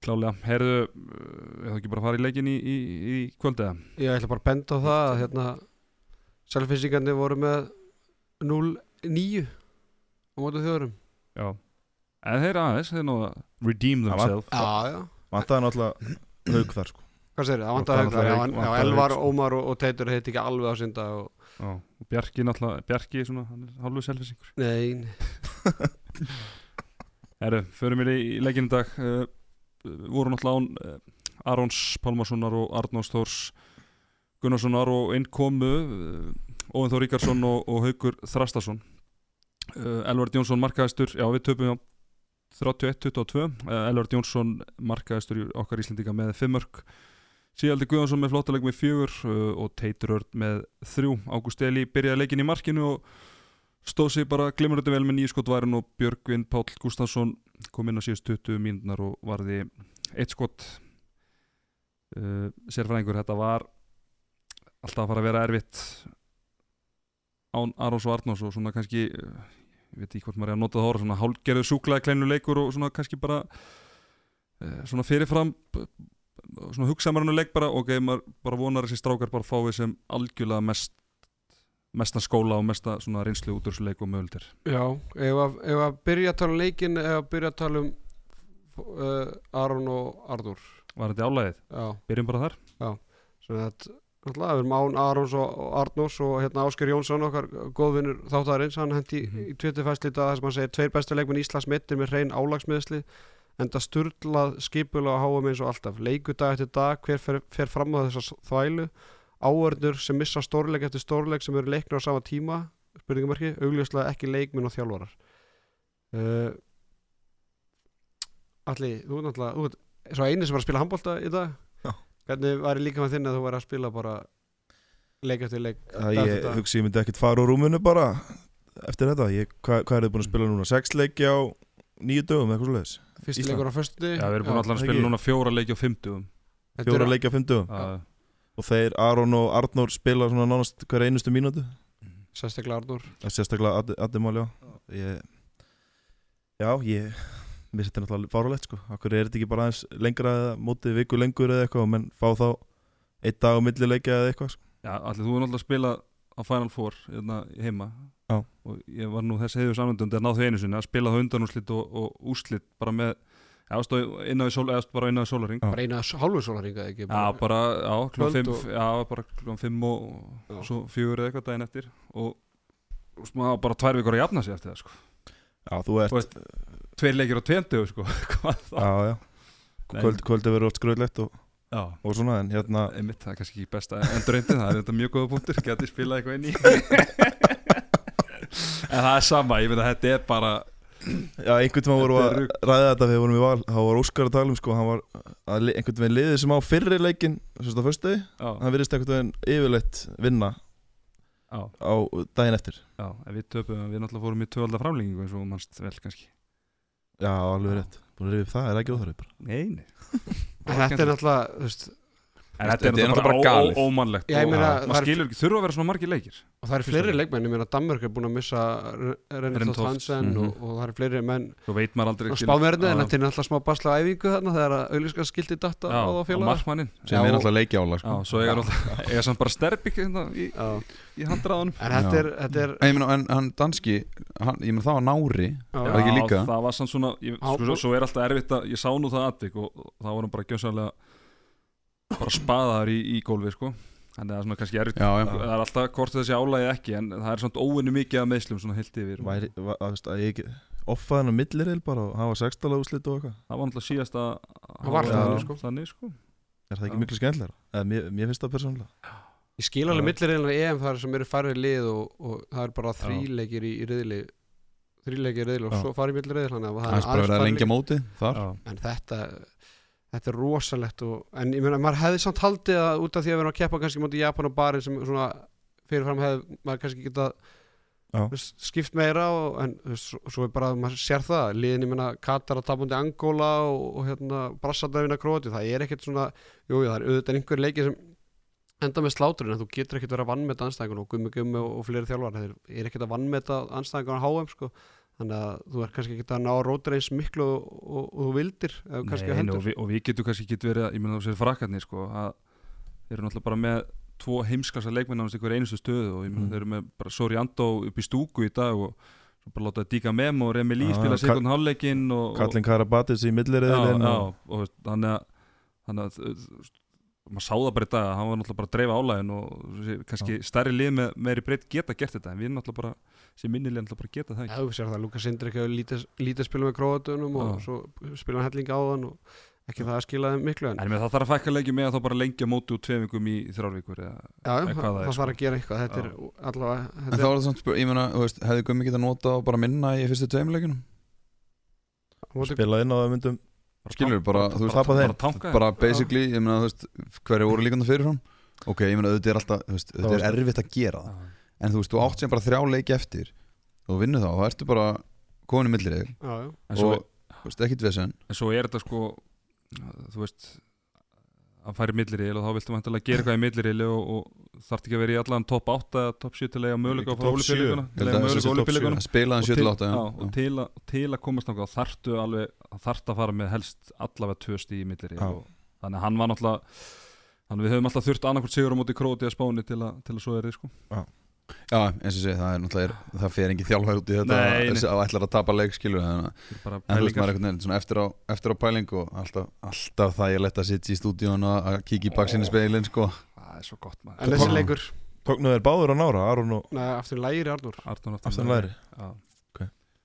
Klálega, heyrðu, uh, eða ekki bara fara í leikin í, í, í kvöldiða Ég ætla bara að benda á það að hérna, selfinsingandi voru með 0-9 á mótu þjóðurum Já, en þeir aðeins, þeir náðu að redeem themselves. Já, já. Vantaði náttúrulega haug þar sko. Hvað segir það? Vantaði haug haug- Já, vantaði Elvar, sko. Ómar og, og Teitur heiti ekki alveg á synda og... Já, og Bjarki náttúrulega, Bjarki svona, hann er hálfuð selfisingur Nei, nei. Herru, förum við í leikinn í dag. Uh, voru náttúrulega án uh, Arons Pálmarssonar og Arnórs Þórs Gunnarssonar og einn komu uh, Óvin Þór Ríkarsson og, og Haugur Þrastason. Uh, Elvard Jónsson markaðistur, já við töpum já 31-22 uh, Elvard Jónsson markaðistur í okkar Íslendinga með 5 mörg Síaldi Guðjónsson með flottaleg með fjögur uh, og Teitur Örn með þrjú. Ágúst Eli byrjaði leikin í markinu og stóð sig bara glimrandi vel með nýskot værin og Björgvin Páll Gustafsson kom inn á síðust 20 mínúnar og varði eitt skot. Uh, sérfræðingur þetta var alltaf að fara að vera erfitt án Arons og Arnós og svona kannski uh, ég veit ekki hvort maður er að nota það orð svona hálgerðu súklaði kleinu leikur og svona kannski bara uh, svona fyrirfram svona hugsa maður hann leik bara ok, maður bara vonar að þessi strákar bara fái sem algjörlega mest mesta skóla og mesta reynslu út úr þessu leik og möguldir Já, ef að, ef að byrja að tala um leikin ef að byrja að tala um uh, Aron og Ardur Var þetta álæðið? Já, Byrjum bara þar. Sem þetta Náttúrulega, við erum án Arons og, Arnós og hérna Ásker Jónsson okkar góðvinnur þáttarins, hann hendi Mhm. í, í tvittifæsli það sem hann segir tveir bestu leikmenn Íslands mittir með hrein álagsmiðsli enda sturlað skipulega að háum eins og alltaf. Leikudag eftir dag, hver fer, fer fram á þessa þvælu áörnur sem missa stórleik eftir stórleik sem eru leiknir á sama tíma spurningamarki, augljóslega ekki leikminn og þjálfarar. Uh, Alli, þú er náttúrulega þú ert svo eini sem var að spila handbólta í dag. Já. hvernig var líka með þinn að þú væri að spila bara leik eftir leik að dag ég hugsi ég myndi ekkert fara úr rúmunu bara eftir þetta. Ég, hvað, hvað er þið búin að spila núna? Sex leiki á nýju dögum eitthvað svo leiðis fyrsti Ísland. leikur á föstundi Já, við erum búin að það spila núna fjóra leiki á 50 fjóra leiki á uh, og þeir Aron og Arnór spila svona nánast hver einustu mínútu? Sérstaklega Arnur er sérstaklega Mál, já. Ég, Já, ég Mér setja náttúrulega fáralegt sko. Akkur er þetta ekki bara aðeins lengra eða mótið viku lengur eða eitthvað og menn fá þá einn dag á milli leikja eða eitthvað sko. Já, allir þú er náttúrulega að spila á Final Four hérna, heima. Já. og ég var nú þess heiðu samvendund að ná því einu sinni að spila það undanúslit og, og úslit bara með inn á í sól, eða stóð bara inn á í sólaring bara eina hálfu sólaringa ekki Já, bara, Kvöld fimm, og- já, bara klukkan fimm og Já. og svo fjögur eða eitthvað daginn eftir og, og smá, bara tvær vikur að jafna sig eftir það, sko. Já, þú ert Þú veist, tveir leikir á tveimtu, sko, hvað þá? Já, já. Kvöld, Kvöldi verður oft skröðlegt og, og svona En hérna einmitt, það er kannski ekki besta endurreyndin, það er þetta mjög góða punktur, geti spilað eitthvað inn í. en það er sama, ég myndi að þetta er bara, Já, einhvern veginn voru að ræða þetta þegar við vorum í val. Þá var Óskar að tala um sko hann var að einhvern veginn liðið sem á fyrri leikin sérst á já, hann virðist einhvern veginn yfirleitt vinna já, á daginn eftir. Já, en við töpum, við náttúrulega fórum í tvöldar framlengingu eins og mannst vel kannski. Já, alveg rétt, búin að rifja upp það, er það ekki óþarfið bara? Nei, nei. En þetta er náttúrulega þú veist, En Þetta er er náttúrulega bara ómannlegt og meina, maður það er- skilur ekki, þurfa að vera svona margir leikir og það eru fleiri leik. leikmenn ég meina Danmörk er búin að missa Renatoft Hansen mhm. og, og það eru fleiri menn Svo veit maður aldrei og skilur- spáverðinu en þetta er náttúrulega smá basla æfingu þarna þegar að auðlíska skildi datta Já, á þá og félagar markmannin sem er og- náttúrulega leiki álag Já, sko. svo eiga samt bara sterbik hérna í, Já. í handraðunum en þetta Já. er, þetta er En ég meina, en hann danski hann, ég meina það var nári já, Já. ekki líka? það var samt svona sko, svo, svo er alltaf erfitt að, ég sá nú það atvik og, og það var hann bara gjössalega bara spaðaður í, í gólfi sko. Þannig að það er svona kannski erfitt. Það er alltaf hvort þessi álægi ekki en það er svona óvinni mikið af meðslum svona heilt yfir. Væri, va, að, að ég hann á millireil bara og hafa sextala úslit og eitthvað. Það var náttúrulega síðast að Það var alltaf sko. þannig sko. Er það ekki miklu skemmtilega? Eða, mér, mér finnst það persónulega. Ég skil alveg Já. millireilina EM þar sem eru færri lið og, og það er bara þríleikir í, í riðli þríleikir í riðli og svo farið millireil þannig að Það er að þar. Já. en þetta þetta er rosalegt og, en ég meina maður hefði samt haldið að út af því að vera að keppa kannski mútið Japan og Bari sem svona fyrirfram hefði maður kannski geta Já. skipt meira og, en svo, svo er bara maður sér það liðin ég meina Katar að tapundi Angola og, og hérna Brassardafina Króti það er ekkert svona, jú, jú, það er auðvitað einhver leiki sem enda með sláturinn en þú getur ekkert verið að vannmeta anstæðingun og gummi gummi og, fleiri þjálfar það er, er ekkert að vannmeta anstæðingun á HM sko þannig að þú er kannski ekki að ná að rótur eins miklu og, og, og þú vildir Nei, og, við, og við getum kannski ekki verið að, ég meina þú sér frakkarnir sko, að þeir eru náttúrulega bara með tvo heimskassa leikmenn á einhver einustu stöðu og ég meina Mm. þeir eru með bara Sori Andó upp í stúku í dag og svo bara láta Díka Mem og Remi Já, spila sekund hálfleikin Kallin Karabatis í já, og, þannig að, þannig að maður sá það bara í dag að hann var náttúrulega bara að dreifa álægin og kannski stærri lið með meiri breytt geta gert þetta en við náttúrulega bara, sem minnilið náttúrulega bara geta það Já, ekki þú sér það, Lukas Sindri ekki lítið, lítið spila með króatunum og Já. svo spila hann helling á þann og ekki það að skila þeim miklu en En það þarf að fækka leikjum með að þá bara lengja móti úr tveim vikum í þrjárvíkur eða já, já, hvað það er, það sko. þarf að gera eitthvað þetta Já. er allavega En þetta þá er það samt, spyr- ég meina, þú veist, hefði Gummi getað nota og bara minna í fyrstu tveimleikunum spila inn á það myndum Skilur, bara, þú veist, tapa þeim. bara tanka bara basically, ég meina, þú veist, hverju voru líkandi fyrirfram Ok, ég meina, auðvitað er alltaf, þú veist, auðvitað er erfitt að gera það Já. En þú veist, þú átt sem bara þrjá leiki eftir. Og þú vinnur þá, þá ertu bara já. En svo, og, þú veist, ekkit vesen. En svo er þetta sko þú veist að fara í milliril og þá viltu vantilega gera eitthvað í milliril og, og þarf ekki að vera í allan top 8 eða top 7 til að eiga möguleika að Ég held að að spila þann 7-8 og, til að, og til að komast náttúrulega þarftu alveg þarft að fara með helst allavega tvö stíð í og þannig að hann var náttúrulega þannig að við höfum alltaf þurft annarkvort sigur á móti króti að spáni til að, til að svo er þið sko Já, eins og sé, það er náttúrulega, er, það fer engin þjálfæð út í þetta Nei, nei. þessi- að ætlar að tapa leik, skilur en, er en þú veist, maður er svona eftir á, eftir á pæling og alltaf, alltaf það ég lett að sitja í stúdíun og að kíkja í baksinni speilin, sko. Það er svo gott en maður þessi Tók- leikur? Tóknuð þeir báður á nára, Aron og neða, aftur lægir Arnur Arnór. Aftan læri Já,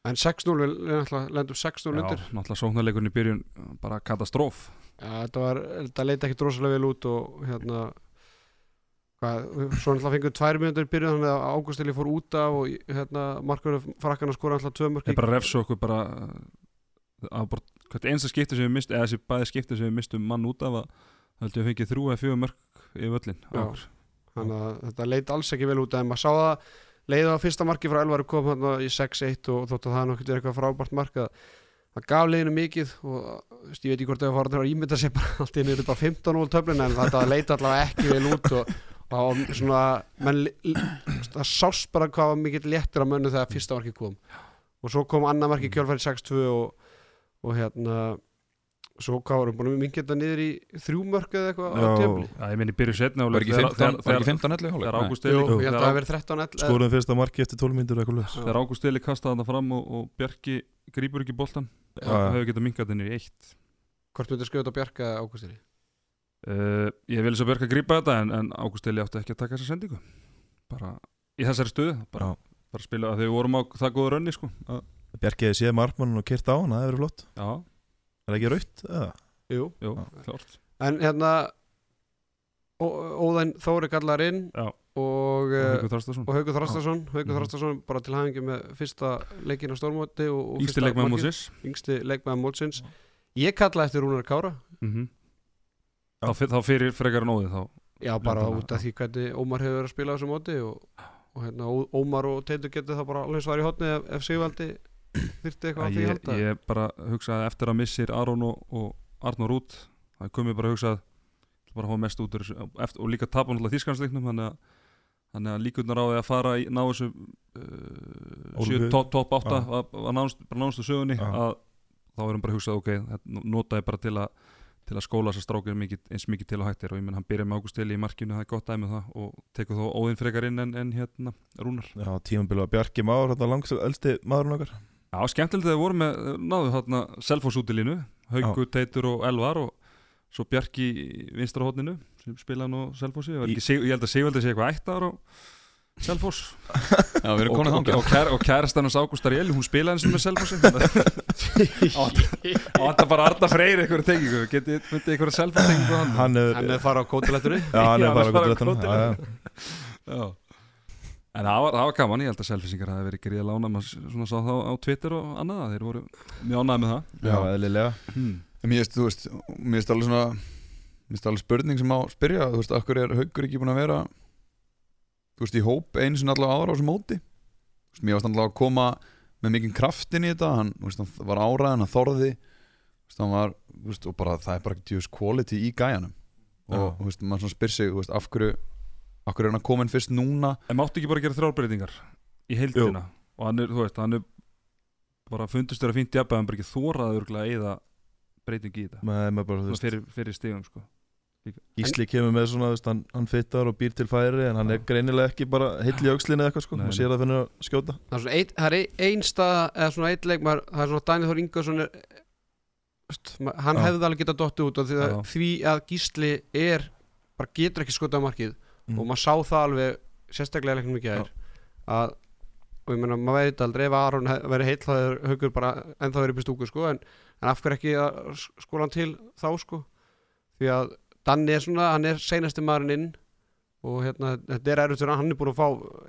en 6-0, við náttúrulega lendum 6-0 Já, undir. náttúrulega sóknarleikurinn í byrjun bara katastróf já, þetta var, þetta leiti ekki drosalega vel út og hérna hvað, svo náttúrulega fengið tvær mínútur í byrjun þannig að Ágústili fór út af og hérna Markur frakkana skora náttúrulega tvö mörk Ég bara refsa okkur bara uh, að hvert einsta skipti sem við mistum eða þessi bæði skipti sem við mistum mann út af að held ég að fengið þrjú eða fjögur mörg í völlin þannig að þetta leit alls ekki vel út en maður sá það leiði á fyrsta marki frá Elvar kom hann í 6-1 og þótt að það nokkert er eitthvað frábært mark að það gaf leiðinu mikið og ég veit ekki hvort það var að ímynda sér bara allt í eru bara 15-0 töflin en þetta leit allavega ekki vel út og, og svona menn, það sást bara hvað var mikill léttur að mönnu þegar fyrsta marki kom. Og svo kom annað marki kjölfæri 6-2 og, og hérna Svo hvað varum búin að mingi þetta niður í þrjú mörk eða eitthvað á Já, ég meni byrju setna Var ekki 15 var ekki 15 11 Þegar. Ágúst Jú, Eli ég held að það þegar hafi verið 13 11 Skorum fyrsta marki eftir 12 mínútur eitthvað lös Þegar Ágúst Eli kastaði þarna fram og, og Bjarki grípur ekki boltan Já. Það hefur getað minkað þenni í eitt. Hvort myndir skjóta Bjarka ágústiri uh, Ég vil svo Bjarki grípa þetta en, en Ágúst Eli átti ekki að taka þessa sendingu Bara í þessari stöðu Bara, bara spila að þau vorum á það góða rönni sko. að, Bjarki hefði séð markmann og kyrt á hann, það hefur verið flott Já, Er það ekki raut? eða? Jú jú, Já. klárt En hérna Ó- Óðinn Þóri kallar inn Já. og, Og eh, Haukur Þorstason og Haukur Þrastason Haukur Mhm. Þrastason bara til hafingi með fyrsta leikin á og Yngsti fyrsta leikmaður markið. mótsins Ég kalla eftir Rúnar Kára mm Já. þá, fyr- þá fyrir frekar en óðið þá Já, bara út af því hvernig Ómar hefur verið að spila á þessu móti og, og hérna, Ómar og Teitur getur það bara alveg svar í hotni ef, ef Sigvaldi þyrfti eitthvað að því halda ég bara hugsaði eftir að missir Aron og, og Arnur út það komið bara að hugsa bara að hafa mest út úr þessu eftir, og líka tapa náttúrulega þýskansleiknum þannig að, þannig að líkurnar á því að fara í, ná þessu uh, top, top 8 Já. að, að á sögunni Já. að þá erum bara að hugsa ok, þetta nota ég bara til að til að skóla þessar strákir mikið, eins mikið til að hættir og ég menn hann byrja með Ágúst Eli í markinu það er gott dæmið það og tekur þó óðinn frekar inn en, en hérna Rúnar. Já, tímabili var Bjarki Már, þetta langs elsti maðurinn okkar. Já, skemmtilegt þegar voru með, náðu þarna Selfoss út í línu, Haugur, Teitur og Elvar og svo Bjarki vinstra hótninu sem spilaði nú á Selfossi, Ég held að Sigvaldi sé eitthvað ættar á Selfoss. Já, við erum konið og, þangað. Og, kær, og kærastan hans Ágústar Eli, hún spilaði eins og með Selfossi og þetta bara Arna Freyr eitthvað tengingu, getið myndið eitthvað Selfoss tengingu hann? Hann er, Hann er fara á kótilettunni já, hann Já, er bara hann er bara að á Já. En það var, það var gaman, ég held að selfisingar hafi verið gríða lána maður svona sá þá á Twitter og annað þeir voru mjög ánægð með það. Já, eðlilega. Hmm. En Mér veist, þú veist, mér veist alveg svona Mér veist alveg spurning sem á að spyrja Þú veist, akkur er haugur ekki búin að vera Þú veist, í hóp einu sinni allavega ára á þessu móti. Þú veist, mér varst allavega að koma með mikinn kraftin í þetta. Hann, þú veist, hann var áraðan, hann þorði. Þú veist, hann var, þú veist, og bara það er bara djús quality í gæjanum. Og, þú veist, maður svona spyr sig, þú veist, af hverju Af hverju er hann að koma inn fyrst núna? En máttu ekki bara gera þrjárbreytingar í heildina? Og hann er, þú veist, hann er bara fundist þér að fínt jafn hann bara ekki þóraði örgulega að eyða breyting í þetta. Með, með bara, þú veist, fyrir, fyrir stigum sko Gísli kemur með svona, veist, hann, hann fittar og býr til færi en hann er greinilega ekki bara heill í aukslinni eða eitthvað sko, maður sér það fyrir að skjóta. Það er svona ein, það er ein, ein stað eða svona eitt leikmar, það er svona Daniel Þór Ingarsson er, hann hefði alveg getað dottið út því, að, því að Gísli er bara getur ekki skotað á markið. Mm. og maður sá það alveg sérstaklega í leiknum ekki aðeir að og ég meina maður veit aldrei ef Aron væri heill það er haugur bara ennþá verið upp í stúku sko en, en af hverju ekki að skóla hann til þá sko? Því að Danni er svona, hann er seinasti maðurinn inn og hérna, þetta er erfitt hann hann er búin að fá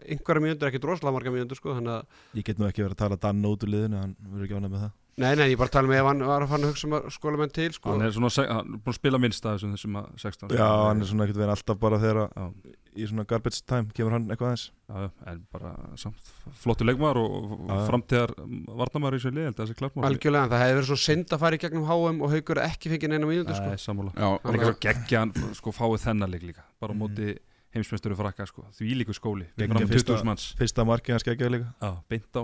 einhverja mínútur, ekki droslega marga mínútur sko, þannig að Ég get nú ekki verið að tala Dan út úr liðinu hann verður ekki ánægð með það Nei, nei, ég bara tala með ef hann var að fann að hugsa um að skóla menn til sko. hann er svona, hann er búin að spila minnst af þessum þessum að 16 Já, hann er svona ekkert verið alltaf bara þegar að-. Í svona garbage time kemur hann eitthvað aðeins? Já, en bara samt flottu leikmaður og, og framtíðar varnamaður í þessu lið, þessi klart mál. Algjörlega, en það hefði verið svo synd að fara í gegnum HM og haugur ekki fengið neina mínútur sko. Nei, sammála. Já, Það er ekki svo geggja hann sko fáið þennan leik líka bara á Mhm. móti heimsmeistöru frakka sko. Því líku skóli fram fyrsta- 20 manns. Fyrsta markið hans geggjaði líka. Já, beint á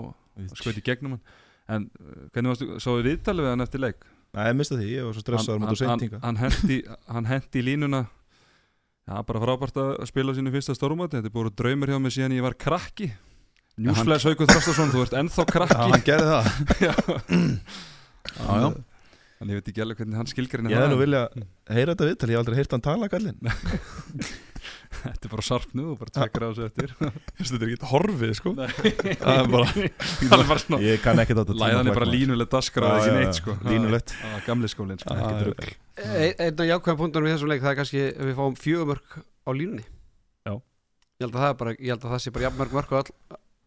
í gegnum hann. En uh, hvernig varstu, sáðu viðtalið við hann eftir leik? Nei, ég mista því, ég var svo stressaður hann, hann, hann, hendi, hann hendi í línuna já, bara frábært að spila sínu fyrsta stórumati þetta er búin draumur hjá mig síðan ég var krakki. Njúsflæs Haukur Þrastarsson, þú ert ennþá Já, krakki hann gerði það. Já. Já, já. Þannig ég veit ekki alveg hvernig hann skilgrinni Ég hefði nú vilja heyra þetta viðtal, ég hef aldrei heyrt hann tala er bara sarp nú, þú bara tjekkar á þessu eftir Þetta er ekki horfið, sko Nei. Það er bara Það er Ég kann ekki þetta Læðan er bara línuleg daskar og Já, ekki neitt sko Línulegt. Gamli skólinn sko Einn af jákvæðan punktunum í þessum leik það er kannski ef við fáum fjögumörk á línunni Já. Ég held að það, er bara, ég held að það sé bara jafnmörk mörk á all,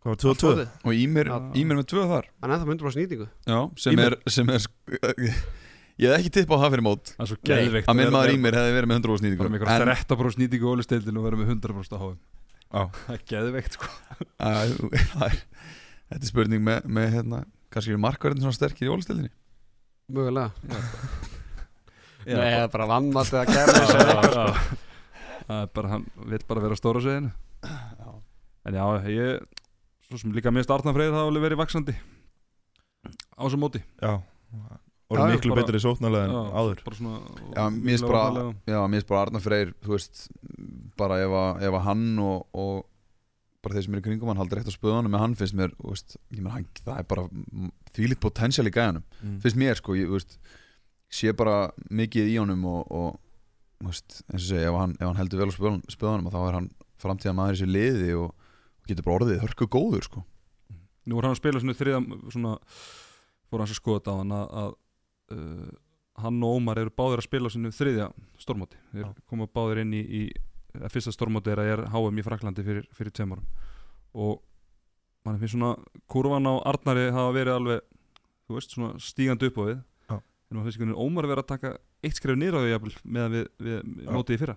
Hvað var allt 2-2? orðið. Og Ímir. Ímir með tvö þar Hann er ennþá myndur á snýtingu Já, sem er, er Ég hef ekki tippað á það fyrir mót. Það er svo geðveikt Að minn maður með- Ímir hefði verið með 100 bara snýtingu með einhverja 13% nýtingu ólisteildin og vera með 100% á háum Já. Það er geðveikt sko. Þetta er spurning með, með hérna Kannski eru markverðin svona sterkir í ólistildinni Mögulega. Já, Nei, það bara- er bara vannmatt eða eitthvað sko. Já, Það er bara, hann vil bara vera stóra sveðinu En já, ég Svo sem líka Arnar Freyr það hafa alveg verið vaksandi Á þessum móti. Já, Já, já, miklu bara- betri sóknarlega en Já, áður bara svona Já, mér finnst bara, mér bara Arnar Freyr, þú veist, bara ef að, ef að hann og, og bara þeir sem eru í kringum hann haldur rétt á spöðunum með hann finnst mér, þú veist, ég menn hann, það er bara þvílít potential í gæjanum, mm. finnst mér sko, ég, þú veist, sé bara mikið í honum og, og þú veist, eins og segja, ef hann, ef hann heldur vel á spöðunum, spöðunum þá er hann framtíða maður í sér liði og, og getur bara orðið hörku góður sko. Nú er hann að spila svona þriða svona, fór hans að skoða þetta á hann að, að uh, hann og Ómar eru báðir að spila svona þriðja stormóti þeir koma báðir inn í, í að fyrsta stormóti er að er HM í Fraklandi fyrir, fyrir tveim árum. Og mann finnst svona kurvan á Arnari hafa verið alveg þú veist svona stígandi upp á við Já. en maður finnst einhvern veginn Ómar vera að taka eitt skref niður á því jafnvel meðan við, við Já. mótið í fyrra.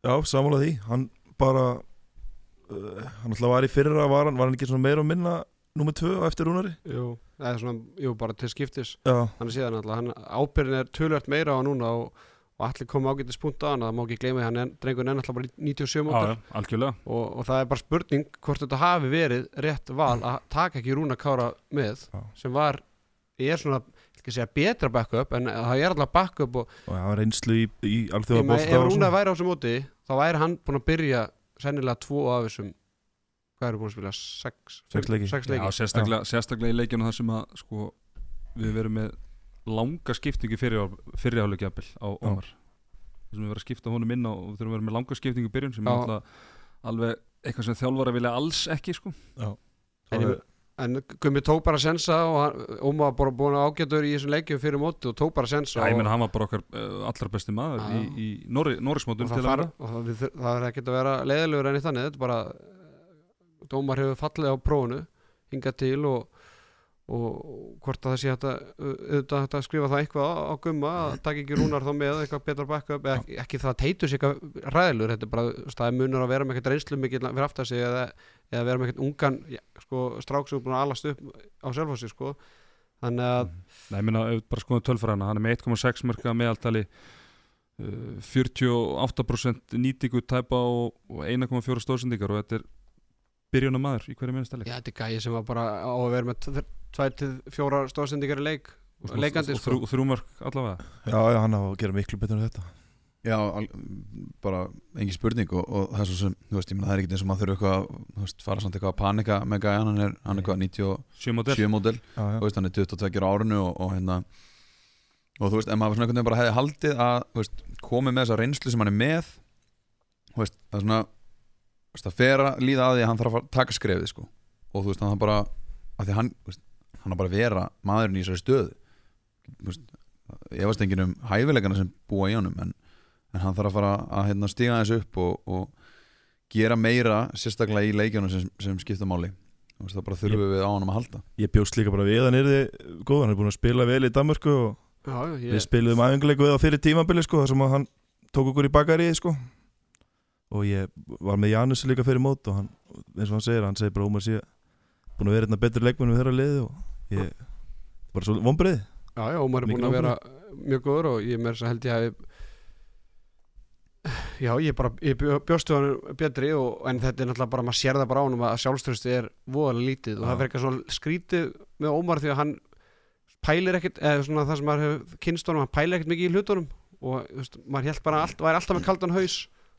Já, sammála því, hann bara uh, hann alltaf var í fyrra var hann, var hann ekki svona meira og minna nummer tvö á eftir Rúnari? Jú, eða svona, jú, bara til skiptis. Já, hann er síðan alltaf, hann ábyrðin er tölvöld meira á núna og, og allir koma ágætið spunta á hann það má ekki gleyma því hann er, drengur er alltaf bara 97 mótar Já, algjörlega. Og, og það er bara spurning hvort þetta hafi verið rétt val að taka ekki Rúna Kára með Já. sem var, ég er svona ég skal segja betra backup en það er alltaf backup og og það var reynslu í, í alþjóða með, ef Rúna væri á þessu móti þá væri hann búin að byrja sennilega tvo af þessum hvað eru búin að spila? Sex, Sex leiki. sex Já, leiki. sérstaklega, sérstaklega í leikjunum þar sem að sko, við verum með langa skiptingu fyrirháleiki jafnvel á Ómar þar sem við verðum að skipta honum inn á og við þurfum að vera með langa skiptingu í byrjun sem Já. er alveg eitthvað sem þjálfara vilja alls ekki sko. En En Gummi tók bara sensa og var bara búin að ágætur í þessum leikjum fyrir móti og tók bara sensa Já, ég og, meina hann var bara okkar uh, allra besti maður Já. í, í Norrismótum að og það, við, það er ekkert að vera leiðilegur enn í þannig þetta er bara Dómar hefur fallið á prófunu hingað til og, og hvort að það sé að auðvitað hægt að skrifa það eitthvað á, gumma að taka ekki rúnar þá með eitthvað betra backup eða ekki, ekki það teitur sig eitthvað ræðilur þetta er bara, er munur að vera með eitthvað reynslu mikið fyrir aftar sig eða, eða vera með eitthvað ungan já, sko, strák sem er búin að alast upp á sjálfhósi sko. þannig að Nei, meina, ef við bara skoðum tölfræðina hann er með 1,6 mörka meðaltali uh, 48% nýtingu tæpa og 1,4 stóðsendingar og þetta er byrjunum maður í hverju minnstæli já, þetta er gæði sem var bara á að vera með 2-4 stóðsendingar í leik leikandi og sko. þrjú, þrjú mörk allavega. Já, já, hann á að gera miklu betur en þetta. Já, al, bara engin spurning og, og það er svo sem, þú veist, ég meina það er ekkert eins og maður þurfa eitthvað, að, þú veist, fara samt eitthvað að panika með gæjan, hann er, hann er eitthvað 97 sjö model módel, þú veist, hann er 22 á árinu og, og hérna og þú veist, ef maður svona einhvern veginn bara hefði haldið að, þú veist, komið með þessa reynslu sem hann er með þú veist, það er svona það fer að líða að því að hann þarf að taka skrefið, sko, og þú veist, hann bara að því að hann, veist, hann bara vera maðurinn í þessari stöðu. Veist, ég veist enginn um hæfileikana sem búa í honum, en en hann þarf að fara að hérna, stiga þessu upp og, og gera meira sérstaklega í leikjunum sem, sem skipta máli. Veist, það bara þurfum við á hann að halda. Ég bjóst líka bara við að hann er góð Hann er búin að spila vel í Danmörku og já, já, við ég, spiluðum æfinguleiku við á fyrir tímabili sko, þar sem að hann tók okkur í bakari sko. Og ég var með Janus líka fyrir mót og hann, eins og hann segir, hann segir bara Ómar sé búin að vera hérna betri leikmenn við þeirra liði og ég, bara svo vonbreið já, já, Ómar er búin að vera mjög góður og ég að held ég að já, ég bara ég bjó- bjóst við hann betri og, en þetta er náttúrulega bara, maður sér það bara á hann að sjálfströsti er voðalega lítið og Já. það verður eitthvað svona skrítið með Ómar því að hann pælir ekkert, eða svona það sem maður hefur kynst honum, hann pælir ekkert mikið í hlutunum og veist, maður held bara, allt, væri alltaf með kaldan haus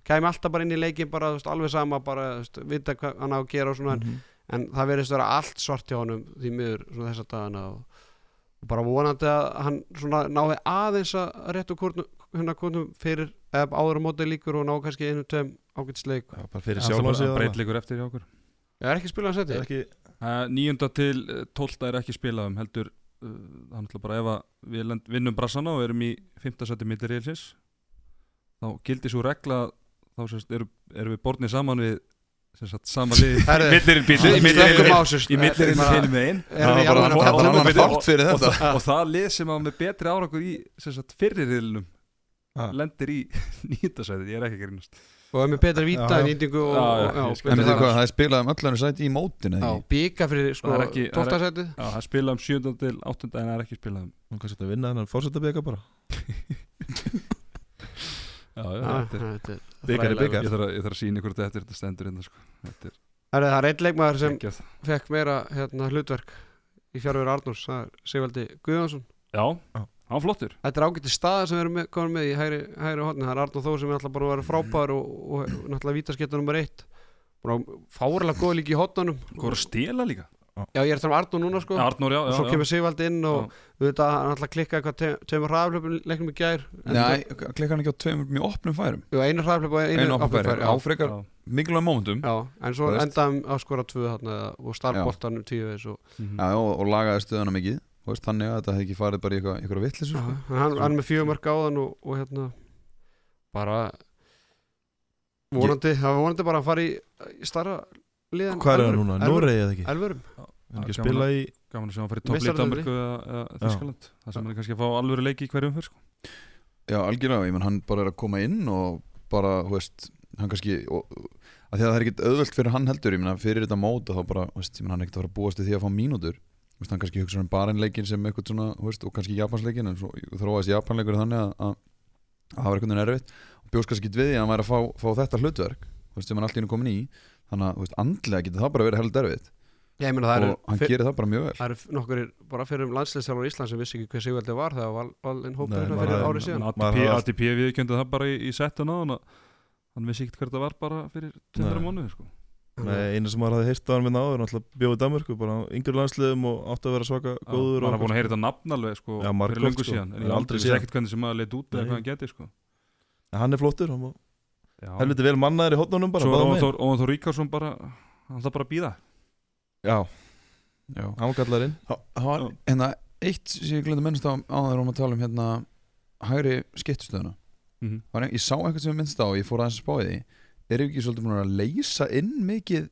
kæmi alltaf bara inn í leikin bara, veist, alveg sama, bara, veist, vita hvað hann á að gera og svona, Mhm. en það verðist vera allt svart hjá honum því miður svona þessa dagana og, og bara vonandi að hann svona náði aðeins að réttu kórnum, hérna kórnum fyrir eða áður á móti líkur og ná kannski einu tveim ágætisleik Já, bara fyrir sig er þarna. breytleikur eftir hjá okkur ég er ekki spilað að Er setja ekki, Uh, níunda til eh, tólfta er ekki spilað um heldur uh, hann ætla bara ef að við lend, vinnum brassana og erum í 5. seti millir reilsins þá gildir svo regla þá sérst erum, erum við bornið saman við sem sagt sama lið í millirinn þessu, í millirinn bara- Það bara að það byrju- þátt fyrir og, þetta það- og það lið sem á með betri árangur í sem sagt fyrri riðlunum Ah. lendir í nýjunda sæti, ég er ekki að grínast og er með betra víta. En hvað, það er spilað um öllu sæti í ekki? bíka fyrir sko Það er ekki- það er- 12. setið Já, það spila um 7. til 8. en það er ekki spilað um hún kannski að vinna hennar fórsetabeka bara Já, já, Já, þetta þetta Bikar er þræðilega. bikar. Ég þarf að, ég þarf að sína ykkur þetta þetta stendur hérna sko. Þetta er það er einn leikmaður sem geggjað. fekk meira hérna, hlutverk í fjárveru Arnús það er Sigvaldi Guðjónsson Já, Já. hann var flottur Þetta er ágætti staða sem við erum með, komin með í hægri, hægri hotni Það er Arnór Þór sem er alltaf bara að vera frábær og, og, og náttúrulega vítaskettur nummer eitt Fárilega góð líka í er að stela líka? Já, ég er þannig Arnór núna sko. Arnór, já, já, svo kemur Sigvald inn og að hann alltaf klikkaði hvað te- tveimur hraðaflöpum leiknum í gær. Nei, klikkar hann ekki á tveimur mjög opnum færum? Jú, einu hraðaflöp og einu, Einu opnum já. áfrekar mikilvæg momentum já, en svo endaðum að skora tvö þarna og starfboltanum tíu veis og Mhm. Já, og, og lagaði stöðuna mikið Þannig að þetta hefði ekki farið bara í eitthvað, eitthvað Já, sko. hann, hann er með fjögur mörg áðan og, og hérna bara vonandi, það var vonandi bara að fara í, starra liðan Hvað er það núna? Noregi eða ekki? Elverum Hann ekki að Gaman spila í Gaman að sjá hann fyrir topplið. Danmarku eða, eða Þískaland Það sem er kannski að fá alvöru leiki í hverjum fyrr sko. Já, algjörlega, ég menn hann bara er að koma inn og bara, þú veist, hann kannski og, að því að það er ekkert auðvöld fyrir hann heldur ég menna fyrir þetta mót og þá bara, þú veist, ég menn hann er ekkert að fara að búast við því að fá mínútur. Veist, hann kannski hugsa um barenleikin sem eitthvað svona, þú veist, og kannski japansleikin en svo þróaðist japanleikur þannig að, að, að það var eitthvað nervitt og bjóst kannski því að hann væri að fá, fá þetta hlutverk þú veist, sem hann allt í hennu komin í. Þannig að, þú veist, andlega getur það bara verið held erfitt. Já, ég meina það og hann eru gerir það bara mjög vel Það eru nokkur bara fyrir um landsliðstjálfur í Ísland sem vissi ekki hver Sigvaldi var þegar val, valinn hópur Nei, hérna fyrir árið síðan ATP, viðkjöndi það bara í, í settuna hann, hann vissi ekkert hver það var bara fyrir tveimur Nei. mánuði sko. Nei, eina sem maður hafði heyrt á hann minna áður náttúrulega bjóð í Danmörku, bara á yngri landsliðum og átti að vera svaka góður og er búin að heyra þetta nafn alveg sko, Já, fyrir löngu sko. síðan en Ég aldrei aldrei vissi ekkert hvernig sem maður leit út eða hvað hann geti sko. En hann er flottur, hann var helviti vel mannaður í hotnunum bara Svo megin. Þór, Ríkarsson bara hann það bara að býða Já, Já. hann var kallar inn Það var hérna eitt sem ég glemdi minnst á áður um að tala um hérna hægri skiptustöðuna Mhm. Var ein- ég sá eitthvað sem ég minnst á og ég fór aðeins að spá því. Erum við ekki svolítið búin að leysa inn mikið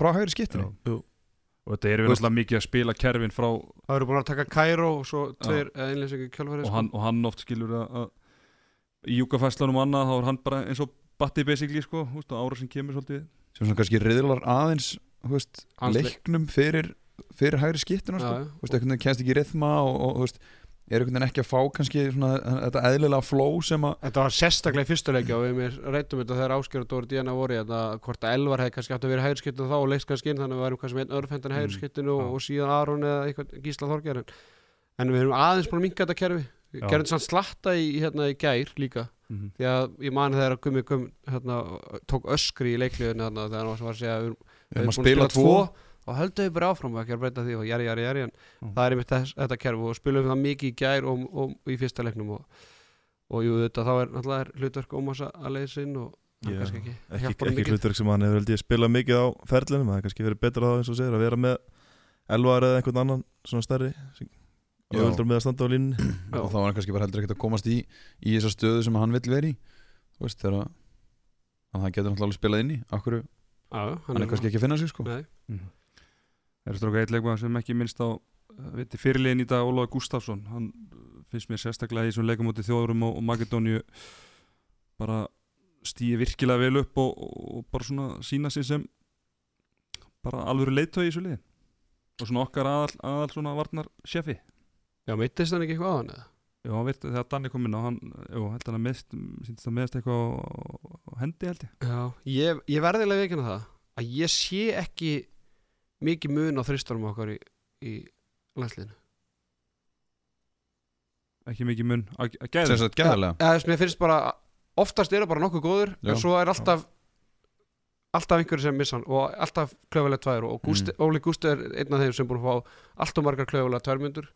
frá hægri skiptunni? Jú. og þetta er við náttúrulega mikið að spila kerfin frá Það eru búin að taka Cairo og svo tveir einleysingi kjálfæri og hann, og hann oft skilur að, að í júkafæslanum og annað þá er hann bara eins og batti basically sko, ára sem kemur svolítið. Sem svona kannski riðlar aðeins veist, leiknum fyrir, fyrir hægri skiptuna sko. Þú veist, einhvern veginn kennst ekki í rithma og, og þú veist, er einhvern veginn ekki að fá kannski svona, þetta eðlilega flow sem að Þetta var sérstaklega í fyrstu leikja og við reytum þetta þegar Ásker og Dóri Díana voru þetta hvort að Elvar hefði kannski átt að vera í hægurskiptinu þá og leikst kannski inn þannig að við værum kannski með einn örfendan í hægurskiptinu og, já. og síðan Aron eða eitthvað Gísla Þorger en, en við erum aðeins búin að minka þetta kerfi. Gerum þetta slatta í, hérna, í gær líka. Mm því að ég man þegar að Gummi Gum hérna, tók öskri í leikliðinu hérna, þegar hann var að segja að við erum að spila tvo og höldum við bara áfram og ekki að breyta því og jæri, jæri, jæri en Mm. það er einmitt þess, þetta kerfi og spilum við það mikið í gær og, og, og í fyrsta leiknum og, og jú, þetta þá er náttúrulega er hlutverk Ómars að að leiða sinn og hann Já, kannski ekki, ekki, ekki mikið. hlutverk sem hann hefur held ég spilað mikið á ferlinum það er kannski verið betra þá eins og segir að vera með Elvar eða einhvern annan svona stærri Já. öðvöldar með að standa á línunni Já. og þá var hann kannski bara heldur ekkert að komast í í þessa stöðu sem hann vill vera hann alveg hann er kannski ekki að finna sig sko. Nei, Það er stróka eitt leikmaður sem ekki minnst á uh, viti, fyrirliðin í dag, Ólaður Gustafsson hann finnst mér sérstaklega í þessum leikum í þjóðurum og, og Makedóniu bara stýði virkilega vel upp og, og bara svona sína sig sem bara alvöru leiðtögi í þessu liði. Og svona okkar aðal, aðal svona varnar sjefi já, meittist hann ekki eitthvað á hann eða? Já, hann virti þegar Danni kom inn á hann, jú, held hann að mest, síndist að meðast eitthvað á, hendi held ég. Já, ég, ég verðilega veikina það að ég sé ekki mikið mun á þristunum okkar í, í landsliðinu. Ekki mikið mun að að gæða sem sagt gæðarlega. Já, þess mér finnst bara oftast eru bara nokkuð góður Já. en svo er alltaf alltaf einhverju sem missa hann og alltaf klöfulega tvær og Gústi, Óli Gústi er einn af þeim sem búin að fá alltaf margar klöfulega tværmyndur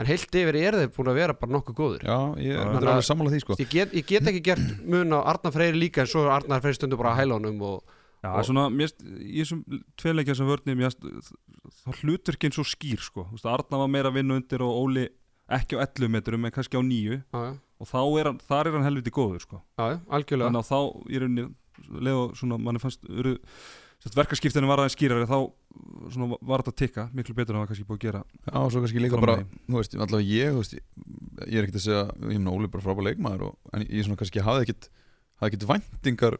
en heilt yfir er þeir búin að vera bara nokkuð góður já, ég er þetta alveg sammála því sko. ég get, ég get ekki gert mun á Arnar Freyri líka en svo er Arnar Freyri stundu bara að hæla honum og Já, Og- svona, mér, í þessum tveileikja sem vörnum, mér, finnst- þá hlutverkinn svo skýr, sko. Þú veist, Arna var meira að vinna undir og Óli ekki á 11 metrum, en kannski á 9 já, já, og þá er hann, þar er hann helviti góður, sko. já, já, algjörlega. Þannig að þá, í rauninni, leið og svona, manni fannst, eru, verkaskiptinu var aðeins skýrari, þá svona, var þetta að tikka, miklu betur en það var kannski búið að gera. já, og svo kannski líka bara þú veist, allavega ég, þú veist ég er ekkert að segja, ég Óli er bara frábæð leikmaður og, en ég svona kannski hafði ekkert hafði ekkert væntingar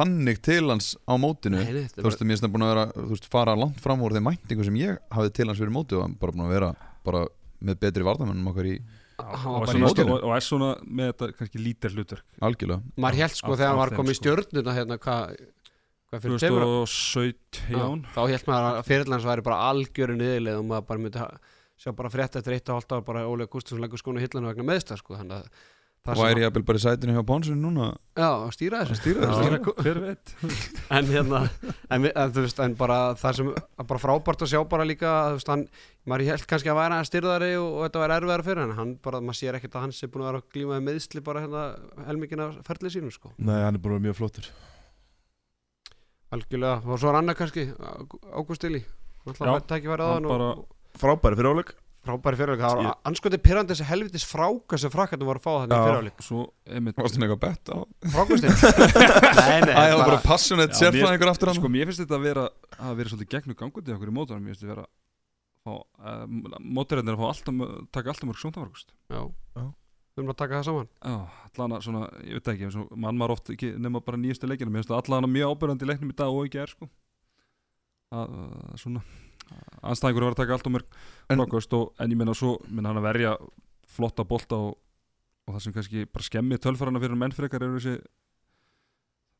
þannig til hans á mótinu Nei, þú er veist, mér finnst það búin að vera þú veist, fara langt fram úr þeim væntingum sem ég hafði til hans fyrir mótið og bara búin að vera bara með betri varðamennum okkar í Og, svona, er svona með þetta kannski lítir hlutverk. algjörlega maður held sko þegar hann var komið í sko. stjörnuna hérna hvað 2017, Já, þá held maður að fyrirlans væri bara algjöru niðurleið og maður bara myndi sjá bara frétt eftir eitt og hálft ár bara Ólega Gustafsson leggur skónu hillanu vegna meðsta sko, þannig að og er ég að bara í sætinu hjá Pónsinu núna. Já, að stýra þessu. Stýra þessu. en hérna en, en þú veist, en bara það sem að bara frábært að sjá bara líka að, veist, hann, maður held kannski að væri hann styrðari og, og þetta væri erfiðar fyrir hann hann bara, maður sér ekkert að hann sé búin að vera að glíma með meðsli bara hérna helmingina ferlið sínum sko, Nei, hann er bara mjög flottur algjörlega. Og svo er annað kannski, Ágúst Ili Já, alltaf fætt ekki verið á hann hann bara- og, Frábæri fyrir áleik og frábæri fyrirleik, það var anskoti pyrrandi þessi helvitis fráka sem frakkarnir voru að fá þannig Já. fyrirleik, svo einmitt Varstu eitthvað bett á? Frákustin nei, nei, Æ, það var bara passionate sérfræðingur aftur hann sko mér finnst þetta að vera að vera svolítið gegnum gangundi okkur í mótunum mér finnst þetta vera að fá, uh, móturinn er að taka alltaf mörg sjóntafarkust já, Erum að taka það saman. Já, allan að svona, ég veit ekki og mann maður oft ekki nema bara nýjastu leikinu mér finnst það allan að mjög ábyrjandi í leiknum í dag og ekki er sko. Að, svona anstæðingur var að taka alltaf mörg En- og en ég meina svo minna hann að verja flotta bolta og, og það sem kannski bara skemmi tölfarana fyrir menn frekar eru þessi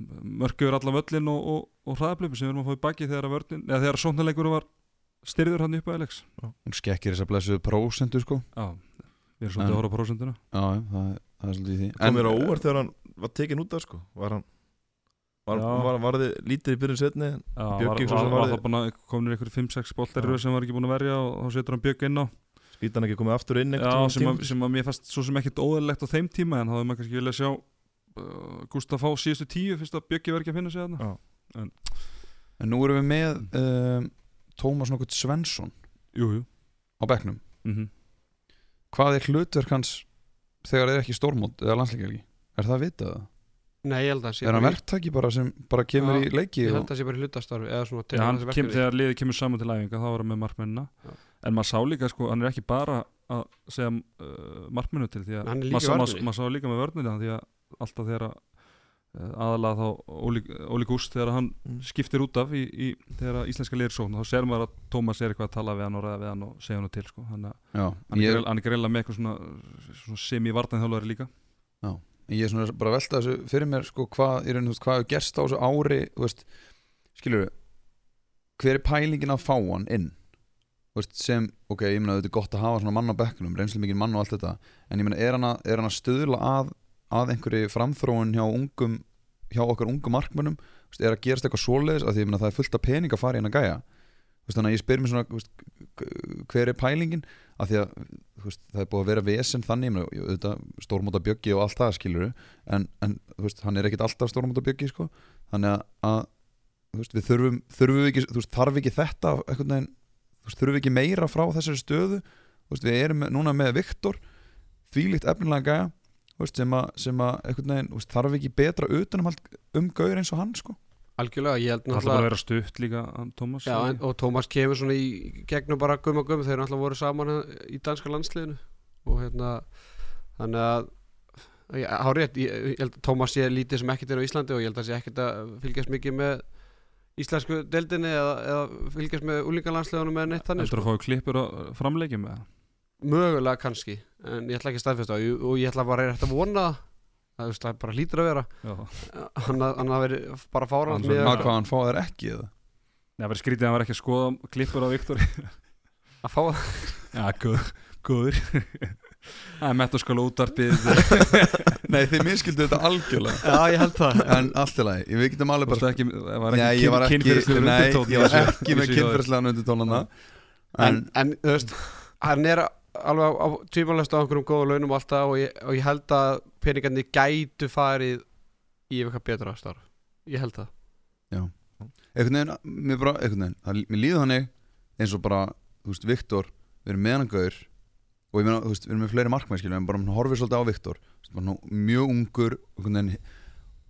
mörgur allan völlin og, og, og hraðablöpu sem við erum að fá í baki þegar að vörnin eða þegar sóknarleikur var styrður hann upp að Alex. Hún skekkir þess að blessuðu prósentu sko. Já, við erum svolítið En- að horfa á prósentuna. Já, það, það er svolítið í því. Kom mér á óvart þegar hann var tekin út af sko. Var hann Var, Já. var, var þið lítið í byrjun setni en var, var, var, að komin ykkur 5-6 boltar í Já. röð sem var ekki búin að verja og þá setur hann Björk inn á. Skýt hann ekki komið aftur inn Já, sem, að, sem að mér fannst svo sem ekkert óðurlegt á þeim tíma en þá hefði maður kannski viljað sjá uh, Gustaf fá síðustu tíu fyrst að Björki var ekki að finna sig þarna. Já. En nú erum við með um, Tómas nokkuð Svensson Jú, jú. á bekknum. Mm Hvað er hlutverk hans þegar það er ekki stórmót eða landsleikjalgi? Er það að vita það? nei, ég held að sé Er hann verktaki bara sem bara kemur Já, í leiki ég og... held að það sé bara hlutastarfi eða svona Já, hann þessi kem, þegar liðið kemur saman til æfinga þá var hann með markmennina Já. en maður sá líka sko, hann er ekki bara að segja uh, markmennu til því að er maður sá- líka með vörnina því að alltaf þegar að aðalega þá Óli, Gúst þegar hann Mm. skiptir út af í, í, þegar að íslenska liðir sókn þá ser maður að Tómas er eitthvað að tala við hann og ræða við hann og segja hann til sko. hann, Já, hann, ég, er, hann er greinlega með eitthvað svona, svona semi-vartanþjálfari líka ég er svona bara að velta þessu fyrir mér sko hvað, í raun, þú veist, hvað hefur gerst á þessu ári veist, skilur hver er pælingin að fá hann inn veist, sem, ok, ég meina þetta er gott að hafa svona mann á bekknum, reynslu mikið mann og allt þetta en ég meina, er hann að, er hann að stuðla að að einhverju framþróun hjá ungum hjá okkar ungum markmönnum er að gerast eitthvað svoleiðis að því meina það er fullt af pening að fara í hann að gæja þannig að ég spyr mér svona hver er pælingin? Að því að veist, það er búið að vera vesen þannig stórmóta bjöggi og allt það skilur en, en veist, hann er ekkit alltaf stórmóta bjöggi sko. þannig að, að veist, við þurfum, þurfum ekki, þarf ekki þetta veginn, þurfum ekki meira frá þessari stöðu? Við erum núna með Viktor þvílíkt efnilega gæja sem að, sem að veginn, þú veist, þarf ekki betra utanum um gaur eins og hann sko. algjörlega, ég held Það ætla bara að náttúrulega vera stutt líka hann, Tómas Já, en, og Tómas kemur svona í gegnum bara gumma gumma, þeir eru náttúrulega voru saman hérna í danska landsliðinu og hérna þannig að hárið, ég, held að Tómas sé lítið sem ekkert er á Íslandi og ég held að sé ekkert að fylgjast mikið með íslensku deildinni eða, eða fylgjast með úlingalandsliðunum með neitt þannig Heldur sko. að fá klippur á framleikjum með það mögulega kannski, en ég ætla ekki að staðfesta það. Og ég ætla bara rétt að vona það. Það, það bara hlýtur að vera. Hann að, hann að veri bara fáran Hann með svona- að hvað hann fáið er ekki eða? Nei, það verið skrítið að hann var ekki að skoða klippur á Viktor. Að fá Já, góð, góður. Það er skala útarpið Nei, þið miskildu þetta algjörlega. Já, ég held það. En allt í lagi, við getum alveg bara ekki, það var Nei, ekki ég var ekki, nei, ég var ekki með kynferðslegan undir tónana en, en, en þú veist, hann er alveg á, tvímælast á einhverjum góða launum og allt það og ég, og ég held að peningarnir gætu farið í eitthvað betra starf. Ég held það. Einhvern veginn, mér bara, einhvern veginn það, mér líður þannig eins og bara þú veist, Viktor, við erum með hann gaur og ég meina, þú veist, við erum með fleiri markmenn skilur, en bara hann horfir svolítið á Viktor veist, bara mjög ungur veginn,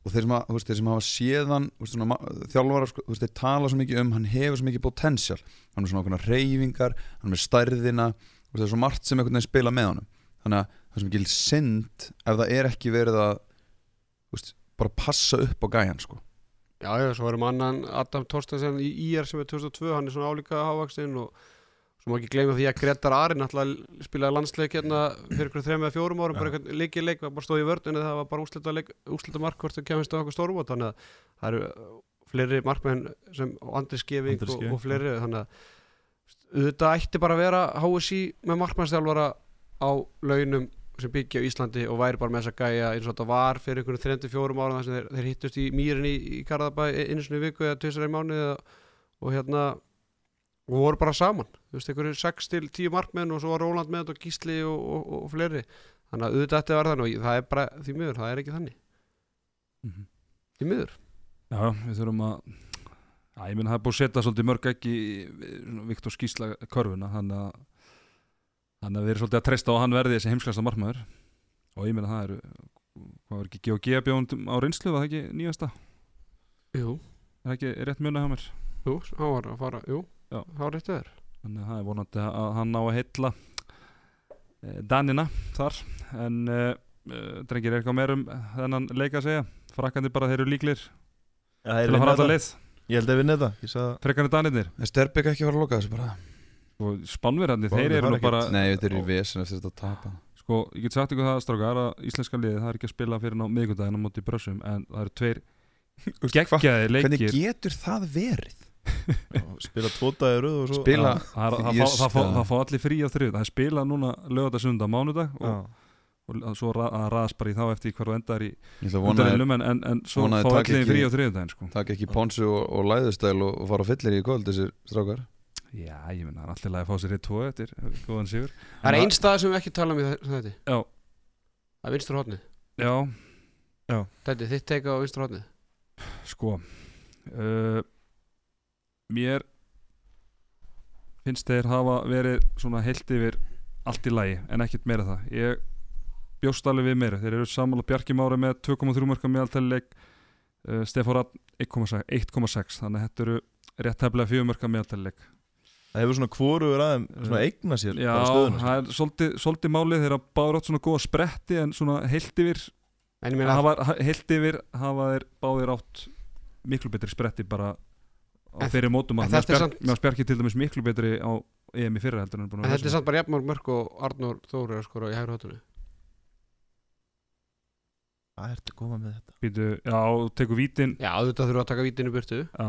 og þeir sem, að, veist, þeir sem hafa séðan þjálfarar, sko, þeir tala svo mikið um hann hefur svo mikið potential hann er svona okkur reyfingar, hann er stærðina veist, það er svo margt sem einhvern veginn spila með honum. Þannig að það sem ekki synd ef það er ekki verið að þú veist, bara passa upp á gæjan sko. Já, já, svo erum annan Adam Torstensen í IR sem er 2002, hann er svona álíka hávakstinn og svo má ekki gleyma því að Gretar Ari náttúrulega spilaði landsleik hérna fyrir ykkur þreim eða fjórum árum, bara einhvern leikið leik, var bara stóð í vörðinu það var bara úslita, leik, úslita mark hvort þau kemist á okkur stórumót, þannig að það eru fleiri markmenn sem og Andri Skeving og, og fleiri, þannig að Þetta ætti bara að vera HSI með markmannstjálfara á launum sem byggja á Íslandi og væri bara með þess að gæja eins og þetta var fyrir einhvern 34 ára þar sem þeir, þeir hittust í mýrinni í, í Garðabæ einu sinni í viku eða tvisar í mánuði og, og hérna og voru bara saman, þú veist, einhverju 6 til 10 markmenn og svo var Róland með þetta og Gísli og, og, og, og fleiri. Þannig að auðvitað að vera þannig og það er bara því miður, það er ekki þannig. Mhm. því miður. Já, við þurfum að Já, ég meina það er búið að setja svolítið mörg ekki Viktor Skísla körfuna þannig að þannig að við erum svolítið að treysta á að hann verði þessi heimsklasta markmaður. Og ég meina það eru hvað var ekki G.O.G. bjóðum á reynslu var það ekki nýjasta, Jú, er það ekki rétt mjöna hjá mér? Jú, hann var að fara, jú, Já. það var rétt öður þannig að það er vonandi að hann ná að heilla eh, Danina þar. En uh, drengir er eitthvað meir um þennan leik að segja? Frakkandi bara þeir eru líklir Já, til að fara alltaf leið Ég held að vinna þetta Ég sagði frekkanir Danirnir Er Sterbik ekki að fara að loka þessu bara? og Spánverjar þeir eru nú bara Nei, þetta er í vesen eftir þetta að tapa Sko, ég get sagt ykkur það strákar að íslenska liðið það er ekki að spila fyrir ná miðgundaginn á móti brössum en það eru tveir geggjaði Hvernig leikir getur það verið? Spila tvo dagir röð og svo Spila- Já, það, fá, það, fá, spila. það fá allir frí á þrið það er spilað núna lögata sunda mánudag Já. Og, og svo að raðast bara í þá eftir hver þú endar í Ég ætla að vona að undanriðlum en, en, en svo að taki allir frí á þriðudaginn sko. taka ekki ponsu og, og læðustæl og, og fara fyllir í kvöld þessir strákar? Já, ég menna, það er allir lagi að fá sér eitt tvo eftir góðan sigur. Það er einn stað sem við ekki tala um í þe- þetta Já, Það er vinstur hótnið já, Þetta er þitt teika á vinstur hótnið sko uh, Mér finnst þeir hafa verið svona heilt yfir allt í lagi en ekkert meira það. Ég bjóst alveg við meira. Þeir eru samanlega Bjarki Mári með 2,3 mörgum meðaltælileik uh, Stefán Rapp 1,6 1,6 þannig að þetta eru rétt heflega 4 mörgum meðaltælileik Það hefur svona hvorugur aðeim Svona eigna sér Já, stöðuna það er svolítið, svolítið málið þeir hafa báður átt svona góða spretti en svona heilt yfir En ég meina hafa, heilt yfir hafa þeir báðir átt miklu betri spretti bara á En- fyrir mótum að er samt- spjarki til dæmis miklu betri á EM í fyrra heldur en, En þetta er samt bara jafnmörg mörg og Arnór Þóri að skora í hægri hóttunni Það ertu að koma með þetta? Býtu, já, þú tekur vítin. Já, auðvitað þurfa að taka vítinu burtu. Já,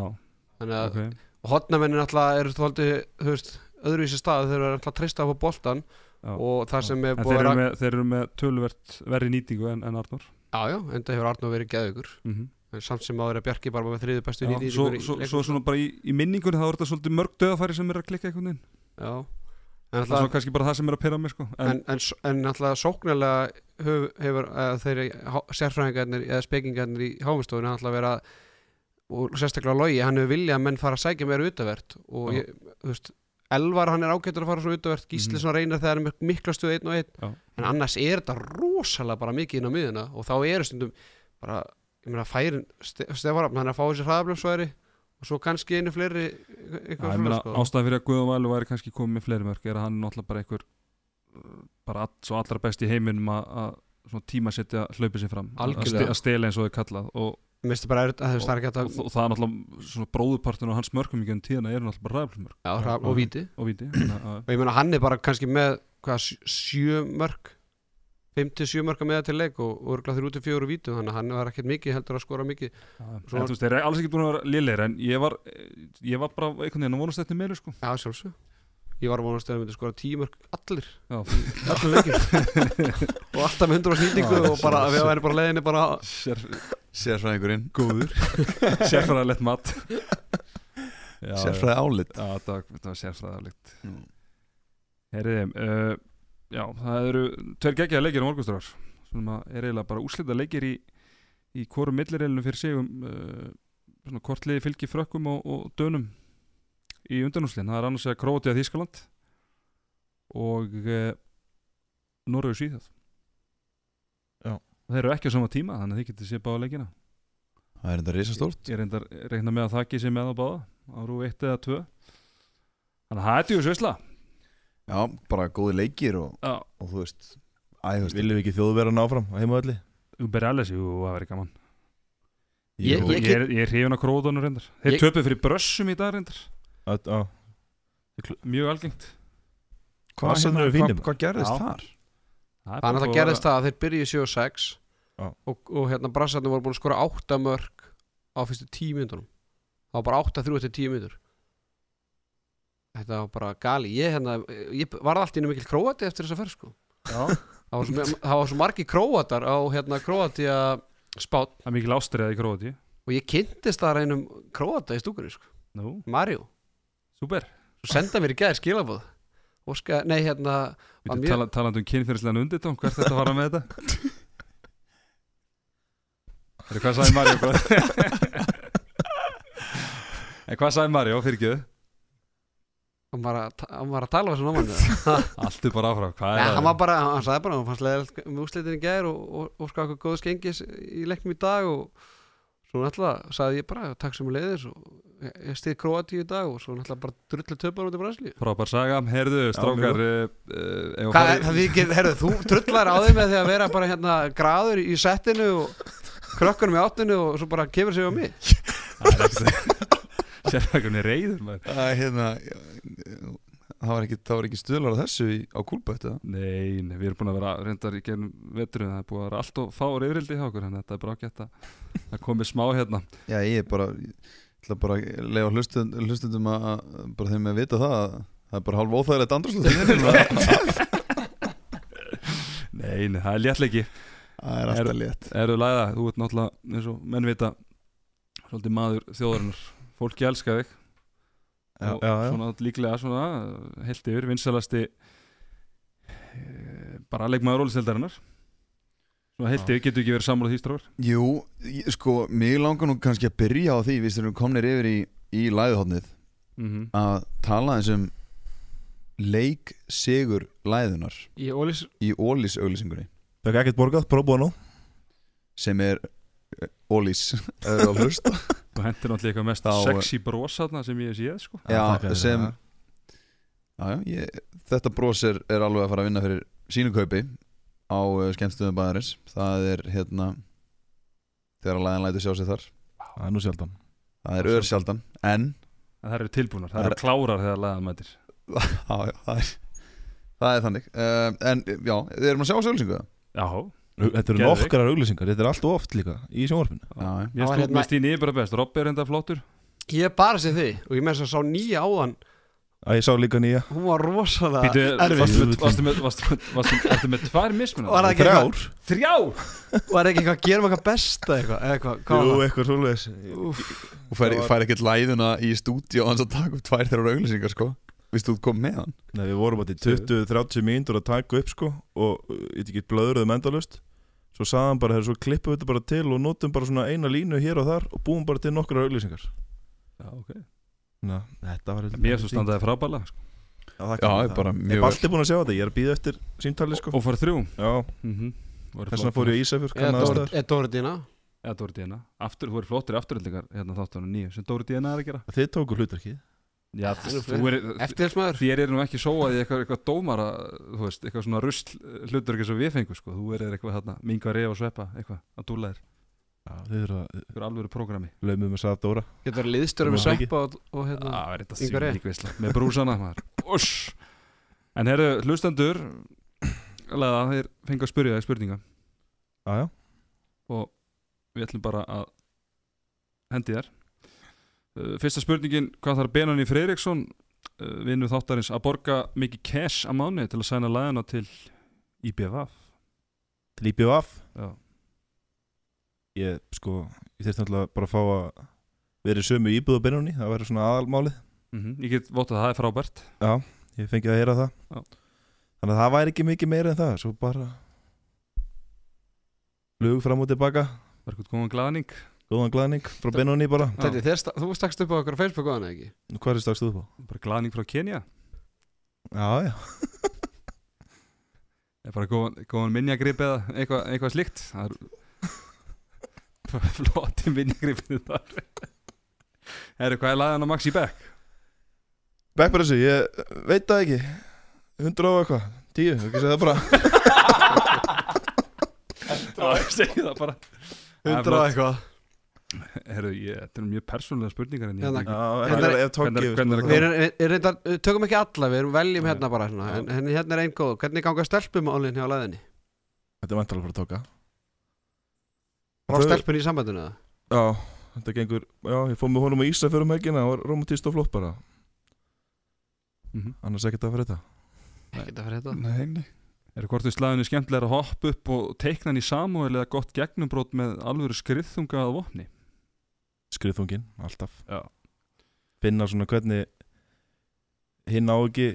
Þannig að ok. og hotnamennin alltaf eru þóldi þú veist, öðruvísi stað þeir eru alltaf að treysta á boltan já. og það sem er En búið þeir að eru, vera með, þeir eru með tölvert verri nýtingu en, en Arnór. Já, já, enda hefur Arnór verið geðugur mm -hmm. en samt sem áður að Bjarki bara með þriði bestu já, nýtingu svo, í svo, leiknum. svo svona bara í, í minningunni þá er þetta svolítið mörg döðafæri sem er að klikka einhvern veginn. Já, en Það er kannski bara það sem er að pera mig sko. En, en, en, alltaf sóknarlega hefur, hefur uh, þeir sérfræðingarnir eða spekingarnir í háfumstofunni alltaf vera og sérstaklega logi, hann hefur viljað að menn fara að sækja meira utavert. Og ég, þú veist Elvar hann er ágættur að fara svona utavert Gísli Mhm. svona reynir þegar hann er mikla stuð einn og einn. Já. en annars er þetta rosalega bara mikið inn á miðuna og þá eru stundum bara, ég meina færin Stefarafn, hann er að fá þessi hraðablöfsværi og svo kannski einu fleiri meina, sko. ástæðan fyrir að Guðjón Valur væri kannski komið með fleiri mörg er að hann er náttúrulega bara einhver uh, bara all, svo allra best í heiminum að, svona tímasetja hlaupið sér fram Algjörlega. að stela eins og þau kallað og, bara er og, að og það er náttúrulega svona bróðupartinu á hans mörgum í gennum tíðina eru náttúrulega bara hraf, og víti og og ég meina hann er bara kannski með hvað, sjö mörg 5-7 mörg að meða til leik og, og örgla þrjú til fjóru vítum þannig að hann var ekkert mikið heldur að skora mikið. Svo- þú veist, þeir eru alls ekki búin að vera liðleir en ég var, ég var bara einhvern veginn að vonast þetta meiru sko. Já, sjálfsög Ég var að vonast að hann myndi skora 10 mörg allir Já, allir leikir og alltaf með 100 snýtingu Já, og bara við væri bara leiðinni bara sér, Sérfræðingurinn. Góður. Sérfræðalegt mat. Sérfræði álit Já, þetta var, var sérfræðalegt Mm. Heyriði, uh, já, það eru tveir geggjaða leikir á morgunstráðar sem að er eiginlega bara úslita leikir í, í hvorum millireilinu fyrir sig um uh, svona kortliði fylgi frökkum og, og dönum í undanúslinn, það er annars að Króti að Þískaland og uh, Norrögu síðað Já. Þeir eru ekki á sama tíma þannig að þið getur séð báða leikina. Það er enda risastórt. Ég reyndar reikna með að það ekki sé með á báða á rú 1 eða 2 Þannig að það er djúið svisla Já, bara góði leikir og, og þú veist Æ, þú veist Viljum við ekki þjóðu vera náfram á heimavalli Uber Alice, jú, það verður gaman. Ég- ég- ég, er, ég er hrifin á króðunum reyndar. Þeir töpuð fyrir brössum í dag reyndar. Að- á, Mjög algengt. Hvað, hérna, fínir hvað, hvað gerðist Já. þar? Það er náttúrulega gerðist það að þeir byrjuði 7-6 Já. og, og hérna brassarnir voru búin að skora 8 mörg á fyrstu 10 myndunum það var bara 8-3 eftir 10 myndur þetta var bara gali. Ég, hérna, ég varð allt í einu mikil króati eftir þessa ferð sko. Já, það var svo, það var svo margi króatar á hérna króati að spát Það er mikil ástriða í Króati og ég kynntist það reynum króata í stúkunni sko. Nú, Mario, súper. Svo senda mér í gæði skilabóð Óska, nei hérna var tala, talandi um kynfyrirslegan undirtóm Hvert þetta fara með þetta? Hvað sagði Mario? Hvað? sagði Mario? Fyrir ekki? Hann var, að, hann var að tala svona manni Allt er bara áfram Hvað Nei, hann var bara, hann sagði bara, hann fannst leðilegt með úslitin í gær og, og, og skaka góð skengis í leiknum í dag og svo náttúrulega sagði ég bara, takk sem leiðis og ég, stið Kroatíu í dag og svo náttúrulega bara drullu töpar út í Brasilíu. Frábær saga, heyrðu, strákar uh, uh, Hvað, það við ekki, herru, þú drullar á þeim með því að vera bara hérna graður í settinu og krökkunum í áttinu og svo bara kemur sig á mig Sérfækunni reyður maður. Æ, hérna, það var ekki, ekki stuðlar á þessu í, á kúlbætt eða? Nei, nei, við erum búin að vera reyndar í gennum veturinn Það er búin að vera allt og fáur yfirildi hjá okkur að þetta er bara ágætt að það komið smá hérna. Já, ég er bara, ég ætla bara lega hlustund, hlustundum að, að bara þeim að vita það að það er bara hálf óþægilegt andrúslut Nei, nei, það er léttleiki Það er alltaf létt. Erðu læða, þú ert náttúrulega eins og menn vita Svolítið maður þjóðarinnar Fólki elska þig. Já, og já, já. svona líklega svona heilt yfir vinsalasti bara leikmaður óliseldarinnar svona heilt yfir, getur ekki verið sammála því stráður Jú, ég, sko, mig langar nú kannski að byrja á því Við styrum komnir yfir í, í læðuhotnið mm -hmm. að tala eins um leik sigur læðunar í Ólís í Ólís auglýsingunni Fekk ekkert borgað, pro bono sem er eh, Ólís eða að hlusta. Og hendur náttúrulega eitthvað mest Þá- sexy bros þarna sem ég séð sko. Já, sem já, já, ég, Þetta bros er, er alveg að fara að vinna fyrir sínu kaupi á uh, skemmstöðum bæðarins það er hérna þegar að læðan lætur sjá sig þar. Það er nú sjaldan. Það er ör sjaldan en en það eru tilbúnar, það eru er- klárar þegar laðan mætir. Já, já, það er það er þannig. Uh, en já, þið erum að sjá auglýsingu það Já, Þetta eru nokkrar auglýsingar, þetta er allt of oft líka í sjónvarpinu. Já, ég stúð hérna- með stíni bara best. Robby er enda flottur. Ég er bara sér þið og ég með þess að sá nýja áðan. Að ég sá líka nýja. Hún var rosalega Býtu, erfið. varstu með, varstu með, varstu með, varstu með, tvær mismunar Þrjár. Þrjá var ekki eitthvað að gera með eitthvað besta eitthvað, eða eitthvað, hvað Jú, eitthvað Úff, og fær, fær ekkert læðuna í stúdíu hans að taka upp tvær þeirra auglýsingar sko. Vistu þú kom með hann? Nei, við vorum átti 20-30 mínútur að taka upp sko og uh, ég veit ekki blöðruðum endalust Svo sagði hann bara, "Heyrðu, svo klippum við þetta bara til og notum bara svona eina línu hér og þar og búum bara til nokkrar auglýsingar. Já, ok. Ná, þetta var Mér svo standaði frábæla sko. Já, það er bara Ég mjög er alltaf búin að sjá þetta, ég er að býða eftir símtali sko. Og fór þrjú? Já, mm -hmm. þess vegna fór ég í Ísafjörg eða Dóri- eða Dóri Dína Já, Dóri Díana. Aftur, þú er flottir afturöldingar hérna þáttunum nýju sem Dóri Díana er að gera. Þið tóku hlutverkið Já, eru er eftirlismæður Þér er nú ekki sóað í eitthvað, eitthvað dómara Þú veist, eitthvað svona rusl hlutur ekki svo við fengu sko. Þú er eitthvað þarna, minga reyð og sveppa eitthvað, að dúla þér. Já, þið eru að Þú er alvöru prógrami laumið með Sadóra getur verið liðstjóri með sveppa og, og hérna Það er Rey. því líka Með brúsana. En herru, hlustendur Leða, þeir fengu að spyrja þig spurninga. Já, já. Og við ætlum bara að hendi þér Fyrsta spurningin, hvað þarf Benoni Freiriksson uh, vinnu þáttarins að borga mikið cash að mánu til að sæna læðina til IBVF Til IPVF Já, Ég, sko, ég þurfti náttúrulega bara að fá að vera í sömu íbúð á Benóni Það væri svona aðalmálið. Mm ég get vottað að það er frábært. Já, ég fengi að heyra það. Já. Þannig að það væri ekki mikið meira en það Svo bara Flug fram og tilbaka. Var eitthvað góðan glaðning frá Benóni bara. Sta- þú stakst upp á okkur á Facebook á hana ekki? Hvað er stakst þú upp á? Bara glaðning frá Kenya Já, já. Er bara góðan, góðan minjagrip eða eitthvað, eitthvað slíkt? Það er flotti minjagripið þar. Herru, hvað er læðan á Maxi Beck? Bekk bara þessu, ég veit það ekki. 100 og eitthvað, 10, ekki segja það bara. Já, ég segi það bara Það er Hundra flott. eitthvað Herru, ég, þetta er mjög persónulega spurningar en ég Hérna, veit ekki- Já, Hérna- er að Við tökum ekki alla, við erum veljum hérna bara svona, en, hérna er einn góð. Hvernig ganga stelpumálinn hjá læðinni? Þetta er vantalega fyrir að tóka. Frá Þau- stelpun í sambandinu eða? Já, þetta gengur Já, ég fór með honum á Ísafjörðum helgina Það var romantist og flott bara. Mhm. annars ekkert að fyrir þetta Ekkert að fyrir þetta Nei, nei. Er hvort við slæðinu skemmtilega að hoppa upp og teikna hann í Samuel eða gott gegnumbrót með alvöru skriðþunga að vopni? Skriðþungin, alltaf Já. finna svona hvernig hinn á ekki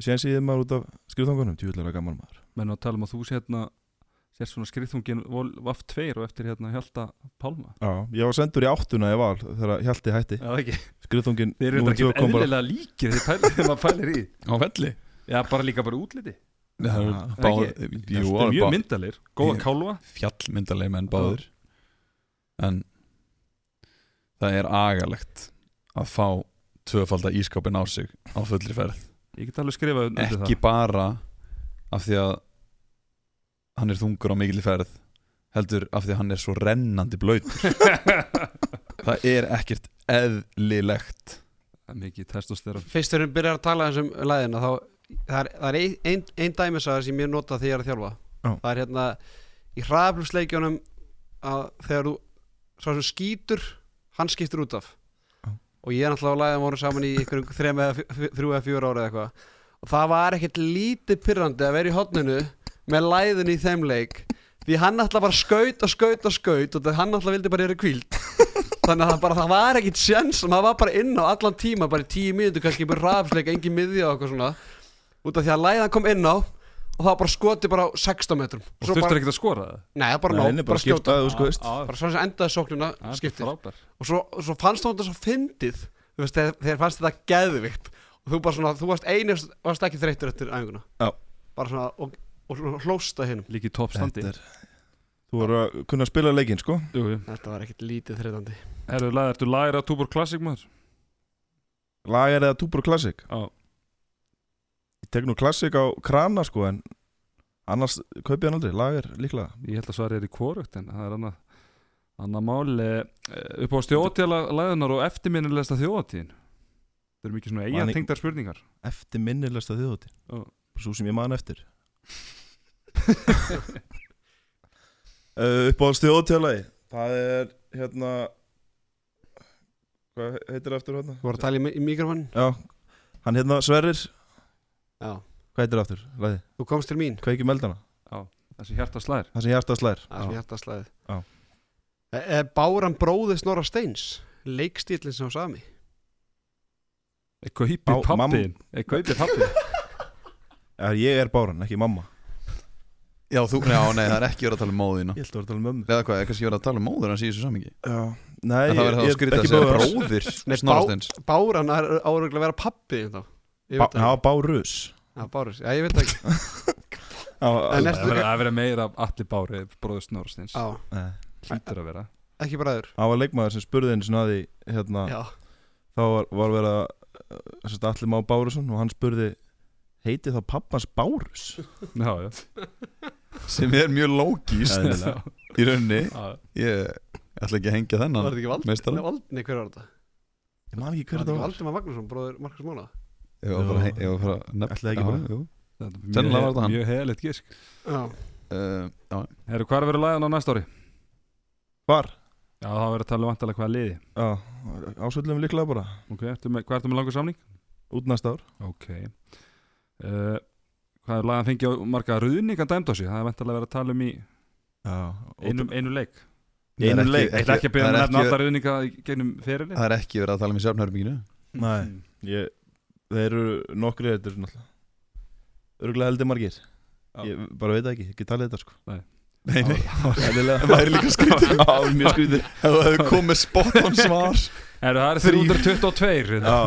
séns í þeim maður út af skriðþungunum tjúðlega gaman maður Menn að tala um að þú sé hérna sér svona skriðþungin vaff tveir og eftir hérna Hjalta Pálma. Já, ég var sendur í áttuna í val þegar Hjalti hætti Já, ekki. skriðþungin Þeir eru þetta ekki eðlilega líkir þegar pælir, þegar maður pælir í. Á velli Já, bara líka bara útliti. Já, báð ekki. Jú, er mjög myndalir. Góða Ég- kálfa. fjallmyndaleg menn báður En það er agalegt að fá tvöfalda ískapin á sig á fullri ferð Ég get alveg skrifað undir það. ekki bara af því að hann er þungur á mikilli ferð heldur af því að hann er svo rennandi blöytur það er ekkert eðlilegt Það er mikið testosteron. Fyrst þegar við byrjar að tala um læðina þá það er, það er ein, ein, dæmisaga sem ég nota þegar ég er að þjálfa Já. það er hérna í hraðaflusleikjónum að þegar þú sem skýtur, hann skiptur út af. Já. og ég er náttúrulega á læðin voru saman í ykkur þrem eða þrjú eða fjör ára eða eitthvað. Og það var ekkert lítið pyrrandi að vera í hotninu með læðin í þeim leik því hann alltaf bara skaut og skaut og skaut og það hann alltaf vildi bara eru kvíld þannig að það, bara, það var ekkit sjens og maður var bara inn á allan tíma bara í tíu mínútur kannski bara rafsleik, engin miðja og eitthvað svona. Út af því að læðan kom inn á og það var bara skoti bara á 16 metrum Og Svo þurftir ekkert að skora það? nei, það bara nei, bara, bara skipta skjóta þú bara svona sem endaði sóknuna skiptir og svo, svo fannst hún þetta svo fyndið þú veist, þegar, þegar fannst þetta geðvikt og þú bara svona, þú varst eini varst ekki þreyttur eftir æfinguna Já. bara svona, og, og svona hlósta hinn Líki toppstandi. Þú voru að kunna að spila leikinn sko Jú, jú. þetta var ekkit lítið þreytandi ertu lager að Túbor Classic maður? Lager eða Túbor Classic Já. Ég tek nú Classic á krana sko en annars kaupi hann aldrei, lager líklega. Ég held að svarið er í kvorugt en það er annað annað mál. Eh, upp á stjóðtíðala lagðunar og eftirminnilegsta þjóðatíðin Það eru mikið svona eiga Man- tengdar spurningar. Eftir minnilegsta þjóðuti Já. Svo sem ég man eftir. Uh, Upp á stjóðtjálagi Það er hérna Hvað heitir aftur hérna? þú voru að tala í mikrofon Já, hann hérna Sverrir já, Hvað heitir aftur? Læði, þú komst til mín. Kveiki meldana Þessi hjarta slær. Það sem hjarta slær. Það sem hjarta slæði Já. er Báran bróði Snorra Steins leikstílinn sem sami. Er kaupið Bá- pappin? Er kaupið pappin? Er, Ég er báran, ekki mamma. Já, þú, já, nei, það er ekki verið að tala um móðina Ég held að vera að tala um mömmu. Eða hvað, er kannski verið að tala um móður hans í þessu samingi Já, nei, það ég þá skrítið að ekki bróðir. Nei, Báran er áreglega að vera pappi þá Það Já, bárus. Já, Bárus, já ég veit það ekki. Það verður að vera meira allir bári bróður Snorrsteins Já, nei. Hlýtur að vera. Ekki bræður. Það var leikmaður sem spurði einu sinni að því hérna, Já, þá var, var uh, allir má Bárusson og hann spurði heiti þá pappans Bárus? Já, já. Sem er mjög lógíst í rauninni. Já, Ég ætla ekki að hengja var þennan þetta ekki Vald? Nei, Vald, nei, hver var þetta? ég man ekki Var hver þetta þetta ekki var. Valdimar Magnússon, bróður Markus Móla? Ég var bara, ég var bara nefn Ætli það ekki bara? er Sennilega var mjög, þetta hann. mjög heðalegt gisk Já, Uh, já, Herru, hvað er verið lagðan á næsta ári? Hvar? Já, það verður að tala um vantalega hvaða liði Já, ásvöldum líklega bara Ok, ertu með, hvað ertu með langur samning? út næsta ár Ok uh, Hvað er lagðan fengið á marga ruðningan dæmd á sig? Það er vantalega verið að tala um í Já, einu, einu leik einum Það er leik. Ég ætla ekki að byrja það með er nefna ekki- alla ruðninga í gegnum ferilið Það er ekki verið að tala um í safnherbygginu Nei, ég, þeir eru nokkri þetta er náttúrulega. Örgulega heldur margir. Já. Ég bara veit það ekki, ekki talið þetta sko. Nei, nei, Eðlilega það er líka skrítið. Já, mjög skrítið. Ef það hefur komið spot on svar. Það er Þrír. 322 Já,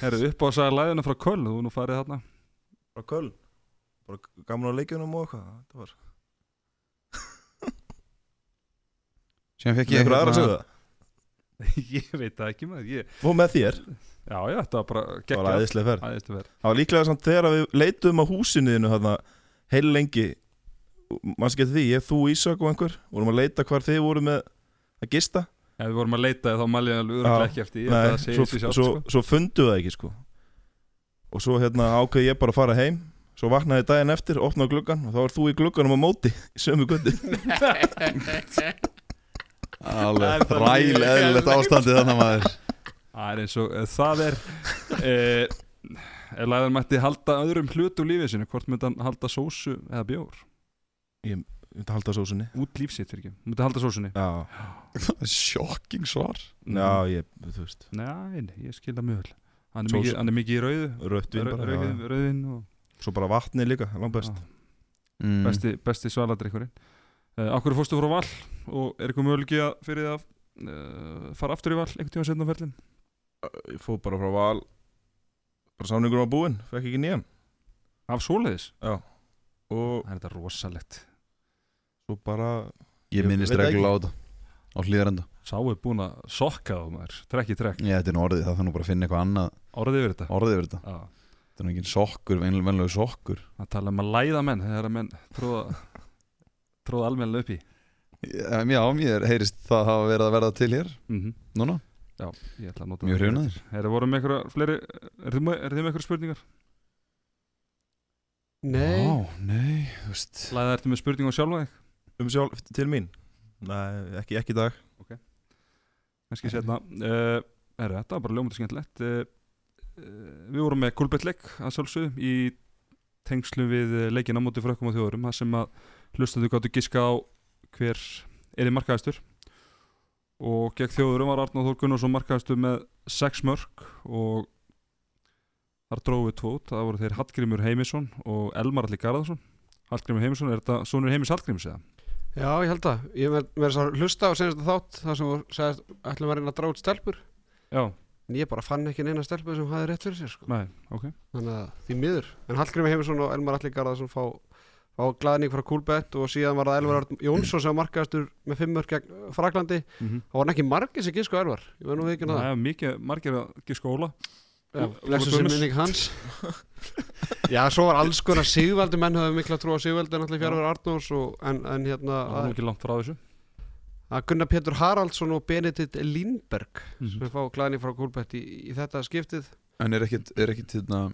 Herru, upp á að sagða læðina frá Köln Þú er nú farið þarna. Frá Köln? Bara gaman á leikjunum og eitthvað Þetta var Síðan fekk Ég ég eitthvað aðra að segja hérna- það Ég veit það ekki maður ég, Og með þér, Já, já, þetta var bara það var geggjað. æðislega ferð. Æðislega verð Það var líklega samt þegar við leituðum á húsinu þínu þarna heil lengi. Manns getur því, ég, þú, Ísak og einhver vorum að leita hvar þið voru með að gista. Ef við vorum að leita þá mælið alveg öruglega Já, ekki eftir Ég held að Nei, það segir svo, sig sjálft svo, sko. svo fundu það ekki sko. Og svo hérna ákveði ég bara að fara heim. Svo vaknaði daginn eftir, opnaði gluggan og þá var þú í glugganum á móti í sömu göndi Alveg þræl eðlilegt ástandið þannig að maður Það er eins og uh, það er uh, ef Læðar mætti halda öðrum hlut úr lífið sinu hvort myndi hann halda sósu eða bjór? Ég myndi halda sósunni. Út lífsitt fyrir ekki, myndi halda sósunni? Já, Shocking svar. Já ég, þú veist. Nei, nei, ég skil það mjög vel. Hann er, Sósu. mikið, hann er mikið í rauðu. Rött vín bara já, já. rauðvin og Svo bara vatni líka, langt best. Mm. besti, besti svaladrykkurinn. Uh, Akkur fórstu frá val? Og er eitthvað möguleiki að fyrir það að uh, fara aftur í val einhvern tíma setna á ferlin Ég fóð bara frá val. Bara samningur var búinn, fekk ekki nýjan. Af svoleiðis? Já. Og Það er þetta rosalegt. Svo bara Ég Ég minnist það reglulega á þetta Á hlýðarenda Sá er búin að sokka á maður Trekk í trekk. Já, þetta er nú orðið, það þarf nú bara að finna eitthvað annað. Orðið yfir þetta? Orðið yfir þetta. Já. Þetta er nú ekki sokkur, venlega venlega sokkur. Að tala um að læða menn þegar að menn tróða tróða almennilega upp í. Já, mér heyrist það hafa verið að verða til hér mm Núna Já, ég ætla að nota Mjög það. hrifnaður. Er það voru með einhverja fleiri Er þið með, er þið með einhverja spurningar? Nei, Vá, nei, þú veist Læða ertu með spurningu á sjálfa þig? um sjálf til mín Nei, ekki, ekki í dag Kannski setna uh, Er þetta var bara ljómandi skemmtilegt uh, uh, Við vorum með kulbettleik að sjálfsögum í tengslu við eh, leikinn á móti frökkum og þjóðurum það sem að hlustaðu gáttu giska á hver er í markaðistur og gegn þjóðurum var Arnáð Þór Gunnarsson markaðistur með 6 mörg og þar tvo út. Það voru þeir Hallgrímur Heimisson og Elmar Alli Garðarsson. Hallgrímur Heimisson, er þetta sonur Heimis Hallgríms eða? já, ég held að Ég verð verð að hlusta á senast þátt þar sem þú sagðist ætlum að reyna að út stelpur. Já, en ég bara fann ekki neina stelpu sem hafði rétt fyrir sér sko. nei, ok. Þannig að því miður. En Hallgrími Heimisson og Elmar Alli Garðarsson fá, fá glæðning frá Kúlbett og síðan var það Elvar Jónsson sem markaðastur með fimmur gegn Fraklandi mm -hmm. það var hann ekki margir sem gisko Elvar? Ég verð nú ekki að það. Nei, mikið, margir að giska Óla. Og- og sem minning hans. Já, svo var alls konar Sigvaldi menn höfðu mikla trú á Sigvaldi náttúrulega fjárver Arnórs og, en, en hérna Það var ekki langt frá þessu. að Gunnar Pétur Haraldsson og Benedikt Lindberg Mhm. sem fá glæðni frá Kúlbett í, í þetta skiptið. En er ekkit, er ekkit hérna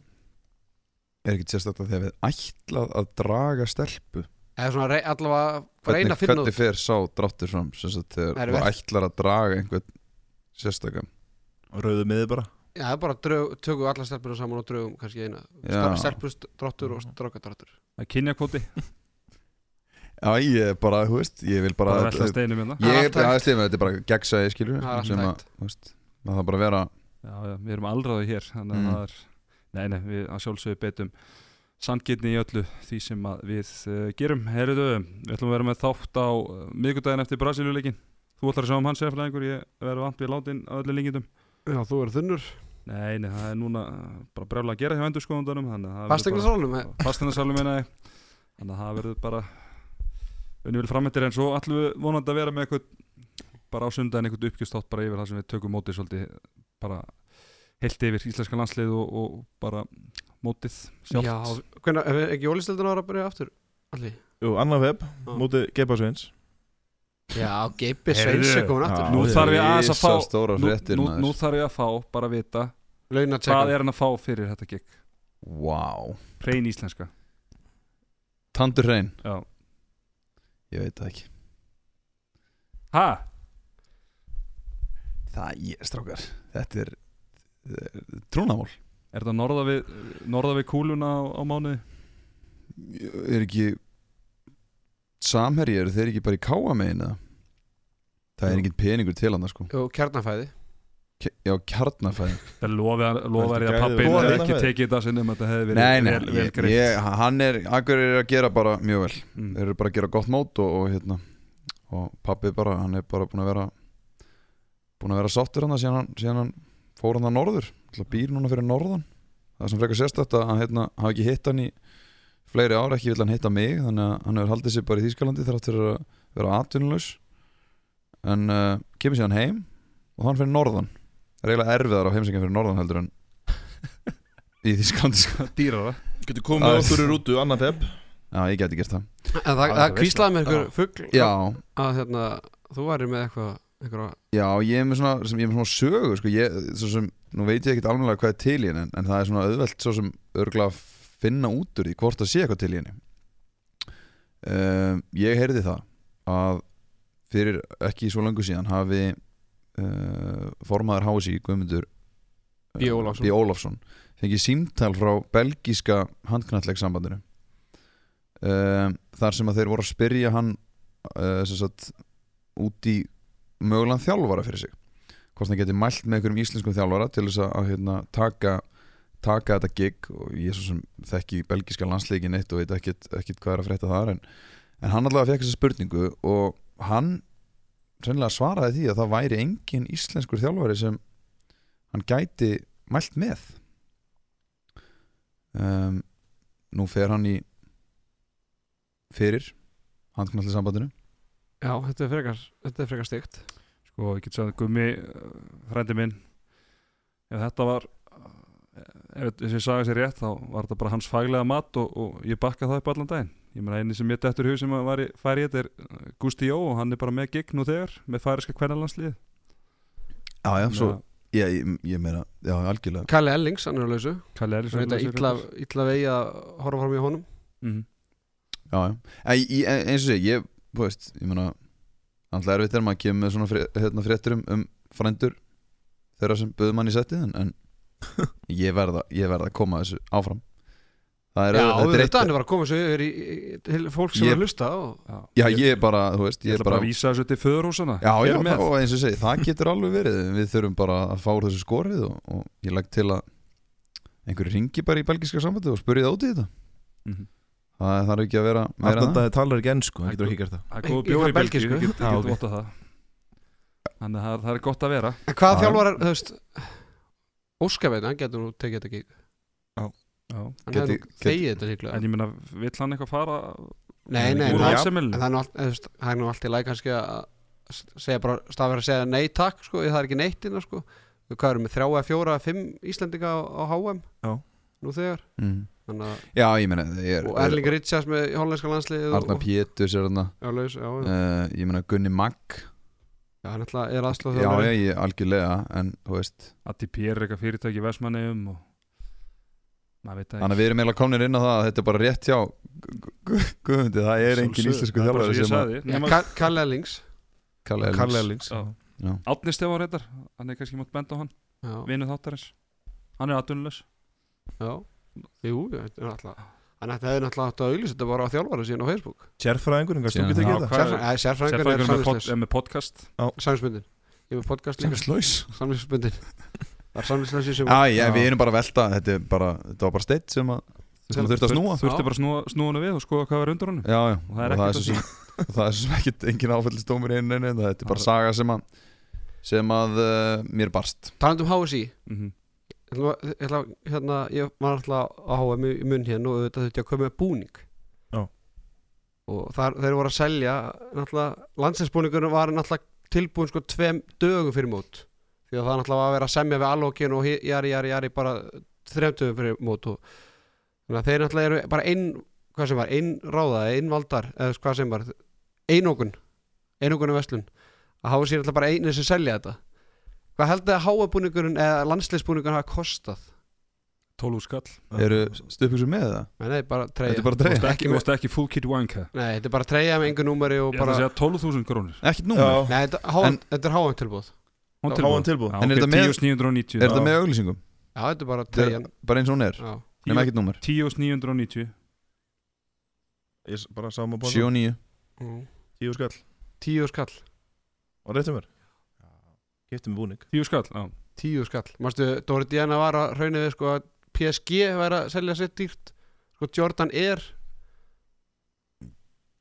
Er ekkit sérstaklega þegar við ætlað að draga stelpu. Eða svona rey, allavega reyna að finna hvernig fer sá dráttur fram þegar verð. ætlar að draga einhvern sérstakann Rauðu miði bara. Já, það er bara drög, tökum alla stelpuna saman og drögum kannski eina. Já. stelpust dráttur og strákadráttur. Það er kynjakvoti, Já, ég er bara, þú veist, ég vil bara hérna. Ég er bara aðeins lífið, þetta er bara gegnsæði skilur Það er að, bara að vera Já, já, við erum aldraði hér Þannig að Mm. það er Nei, nei, við að sjálfsögðu betum Sangirni í öllu því sem við uh, gerum. Herriðu, við ætlum að vera með þátt á uh, miðgudaginn eftir Brasilíuleikin Þú ætlar að sjá um hans eflæðingur Ég verður vant við látin á öllu lengindum Já, þú er þunnur. Nei, nei, það er núna bara brjála að gera hjá endurskoðundunum Fastegna sólum Fastegnarsálum meina ég. Þannig að það verður bara Unni vil framöndir en svo ætlum við vonandi að vera með eitthvað bara á sundan eitthvað uppgjörstátt bara yfir það sem við tökum mótið svolítið bara heilt yfir íslenska landslið og, og bara mótið sjálft. Já, hvernig, er ekki ólistildin ára að byrja aftur? Alli? Jú, annar web, Já. móti Geipa Sveins. Já, Geipi. Sveins er komin aftur. Nú þarf ég að fá nú, nú, nú þarf ég að fá bara vita hvað er hann að fá fyrir þetta gig? Vá, Hrein íslenska. Tandur hrein. Já. Ég veit það ekki. Ha? Það, ég, er, þetta er trúnamál Er þetta norða við, norða við kúluna á, á mánuði? Er ekki Samherji, eru þeir ekki bara í káa megin eða? Það er engin peningur til hann sko Og kjarnafæði Ke- Já, kjarnafæði Það lofa er ég að Gæði pappi við hefði þetta ekki með? tekið þetta sinnum að þetta hefði verið Nei, nei, vel, vel ég, greitt ég, hann er Akkur er að gera bara mjög vel mm. Þeir eru bara að gera gott mót og, og hérna Og pappi bara, hann er bara búin að vera Búin að vera sáttur hann síðan, hann- síðan hann fór hann að norður Það býr núna fyrir norðan. Það er sem frekar sérstætt að hann hérna, hafi ekki hitt hann í fleiri ár, ekki vill hann hitta mig þannig að hann hefur haldið sér bara í Þýskalandi þrátt fyrir að vera atvinnulaus. En uh, kemur síðan heim og hann fyrir norðan. Það er eiginlega erfiðar á heimsækjan fyrir norðan heldur en í Þýskalandi sko. Dýrara. Getur komið Það- okkur í rútu, annar web Já, ég geti gert það. En það, það það kvíslaði með einhver fugg Já, að hérna, þú væri með eitthvað einhverja já, ég er með svona, sem, ég er með svona sögu sko, ég, svo sem, nú veit ég ekkert alveg hvað er til í henni en, en það er svona auðvelt svo sem örgulega að finna út úr því hvort það sé eitthvað til í henni um, Ég heyrði það að fyrir ekki svo langu síðan hafi uh, formaður hási Guðmundur uh, B. Ólafsson. B. Ólafsson fengið símtal frá belgíska handknallegsambandinu um, þar sem að þeir voru að spyrja hann uh, sem sagt út í mögulegan þjálfara fyrir sig? Hvort hann geti mælt með einhverjum íslenskum þjálfara til þess að, hérna, taka taka þetta gig? Og ég svo sem þekki belgíska landsleikin eitt og veit ekkit, ekkit hvað er að frétta þar en, en hann allavega fekk þessa spurningu og hann sennilega svaraði því að það væri engin íslenskur þjálfari sem hann gæti mælt með. Um, nú fer hann í fyrir handknalli sambandinu Já, þetta er frekar, þetta er frekar stygt. Sko, ég get sagði Gummi, uh, frændi minn ef þetta var uh, ef þessi saga sér rétt þá var þetta bara hans faglega mat og, og ég bakka það upp allan daginn. Ég meina eini sem ég dettur í hug sem að var í, færi þetta er uh, Gusti Jó og hann er bara með gig nú þegar með færiska kvennalandslið Já, já, svo ég, ég, ég meina, já, algjörlega. Kalli Ellings, hann er að lausu. Kalli er Það er illa, illa vegi að horfa fram í honum. Mm Já, já, en, ég, eins og segi, ég, þú veist, ég meina Alltaf erfitt er maður að kemur með svona frétt, hérna, fréttur um, um frændur þeirra sem buður mann í settið en, en ég verða ég verða að koma þessu áfram. Það er, Já, þetta er þetta eitt hann er bara að koma svo yfir í, í, til fólk sem Ég- er að hlusta og, Já, ég er bara, þú veist, Ég er bara að vísa þessu til föðurhúsana Já, já, það, og eins og segi, það getur alveg verið. Við þurfum bara að fá þessu skorið og, og ég legg til að einhverju ringi bara í belgiska sambandi og spurði það út í þetta. Mhm. Það þarf ekki að vera meira en það talar ekki ennsku, hann getur ekki gert það Það er góð Í- bjóri í í Belgíu, belgísku? ég get, Já, ég ok. get votta það Þannig að það er- það er gott að vera hvað Já. þjálfar, þú veist Óskaveit, hann getur nú tekið þetta gig Já. Hann geti- þegið þetta líklega En ég meina, vill hann eitthvað fara Nei, nei, það er nú allt, það er í læg kannski að segja bara, stafir að segja nei takk sko, það er ekki neitt innan sko Við hvað erum með þrjá eða fjóra eða fimm Íslendinga á, á HM Já. Nú þegar mm. Að, Já, ég meina, ég er og Erling Richards með hollenska landslið Arna Péturs er þarna. Já, laus, já, já, uh, Ég meina Gunni Magg. Já, hann ætla, er aðsláð Já, já, ég algjörlega En, þú veist, Atti Pér er eitthvað fyrirtæki í Vestmanneum og þannig að við erum eiginlega komnir inn á það að Þetta er bara rétt hjá Gu- Gu- Guðmundi, það er engin íslensku þjálfari ég Kalle Ellings Kalle Ellings. Kalle Ellings Já. Já. Átni Stefán reyndar, hann er kannski mátt benda á hann. Já, Vinu þáttarins. Hann er atvinnulegs. Já, jú, þetta er alltaf Hann ætti hefði náttúrulega átt að auglýsa þetta bara á þjálfara síðan á Facebook. Sérfræðingur, Já, ekki hvað- þetta Sérfræðingur er Sérfræðingur með, pod, með podcast. Samvinsbundin Ég er með podcast líka. Samslaus Samvinsbundin Það er samvinsleis sem Já, já, við erum bara að velta Þetta, er bara, þetta var bara steitt sem að sem að þurfti að snúa. Þurfti bara að snúa, hann við og skoða hvað var undir honum. Já, já, Og það er og það er ekkert sem og það er svo sem ekkert engin áfællistómur einu einu, þetta er bara saga sem að sem að uh, mér barst. Talandi um HSI Mhm. Ég ætla, hérna, ég var alltaf á HM í munn hérna og auðvitað þurfti að koma með búning. Já. og þar, þeir voru að selja náttúrulega, landsinsbúningurinn var náttúrulega tilbúin sko tveim dögum fyrir mót. Því að það náttúrulega var að vera að semja við allokkin og jari, jari, jari bara þrejum dögum fyrir mót og þannig að þeir náttúrulega eru bara einn hvað sem var, einn ráða, einn valdar eða hvað sem var, einókun einókun í verslun að hafa sér náttúrulega bara einu sem selja þetta hvað heldur að háabúningurinn eða landsliðsbúningurinn hafa kostað? 12 skall. Eru stuðpíksur með það? Nei, nei, bara treyja. Þetta er bara treyja? Þú með- ekki, ekki full kit wanka Nei, þetta er bara treyja með engu númeri og Ég ætla bara að segja 12.000 krónur. Ekkert númer? Nei, þetta, háan, En- þetta er háan tilbúð háan tilbúð En er þetta með- 10.990 Er þetta með auglýsingum? Já, þetta er bara treyjan. Bara eins og hún er? Nefn ekkert númer. 10.990 Ég bara sá maður 7 og 9 Mm. Tíu skall. Tíu skall. Og réttum mér Giftum við búning. 10 skall, já. Tíu skall. Mástu, Dóri Diana var að raunið við sko að PSG væri að selja sér dýrt. Sko Jordan Air.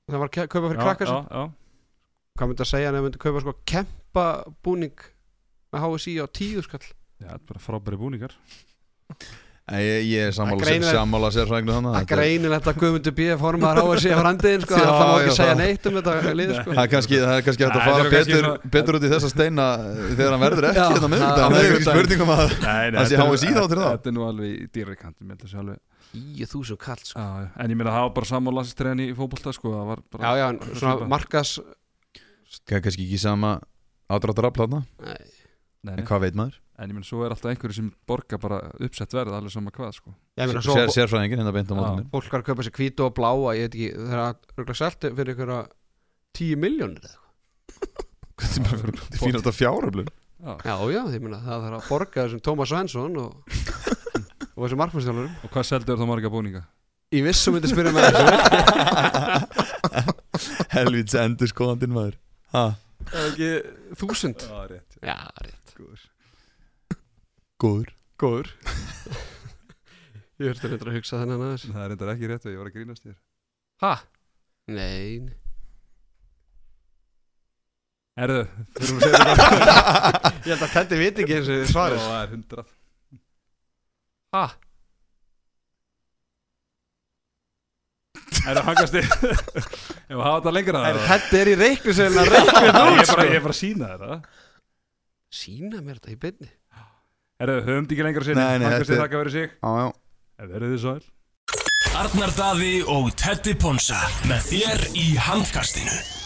Það var að kaupa fyrir Já, krakkar já, sér já. Hvað myndi að segja en það myndi kaupa sko kempa búning með HSI á tíu skall? Já, þetta er bara frábæri búningar Ég, ég er sammála, Það sérfræðinu þannig Það er greinilegt að Guðmundur B. formaður HSI af randiðin sko, Já, það má ekki segja það- neitt um þetta lið sko. Það er kannski, það er kannski hægt að fara betur, betur út í þessa steina þegar hann verður ekki hérna með á þetta Það er miðvikudaginn. spurningum að Nei, Það sé HSI þá til það? Þetta er nú alveg í dýrri kantum ég held að sé alveg- Tíu þúsund kall sko. En ég meina það var bara sammálansistræðin í fótbolta sko, það var bara Já, já, svona markas Það kannski ekki sama ádráttar afláðna Nei, Nei, En ég meina svo er alltaf einhverju sem borga bara uppsett verð alveg sama hvað sko. Sérfræðingin hérna beint á mótunni fólk var að kaupa sér hvítu og bláa ég veit ekki, það er að selti fyrir að tíu miljónir eða er bara fyrir fínast að fjáröflun. Já, Já, já, ég meina það þarf að borga þessum Tómas Svensson og, og þessi markmannstjálfurum Og hvað seldur þá marga búninga? Ég vissum myndi spyrja með þessu. Helvíts endur skoðandinn maður. Ha, Það er ekki þúsund? Já, rétt. Já, rétt Góður. Góður. Ég höfði reyndar að hugsa þennan aðeins. Það er reyndar ekki rétt og ég var að grínast þér. Ha? Nei. Nei. Erðu, þurfum að segja þetta Ég held að Teddy viti ekki eins og svarið. Það er hundrað. Hangast þið. Ef að hafa þetta lengra Er Teddy er í reiklu sem að Ég þetta er bara, ég sko er bara að sína þetta Sýna mér þetta í beinni Erðu, höfum þetta ekki lengra sinni Nei, nei, Hangast þetta þið er- þakka verið sig. Já, já. Ef verið þið sæl Arnar Daði og Teddy Ponsa með þér í handkastinu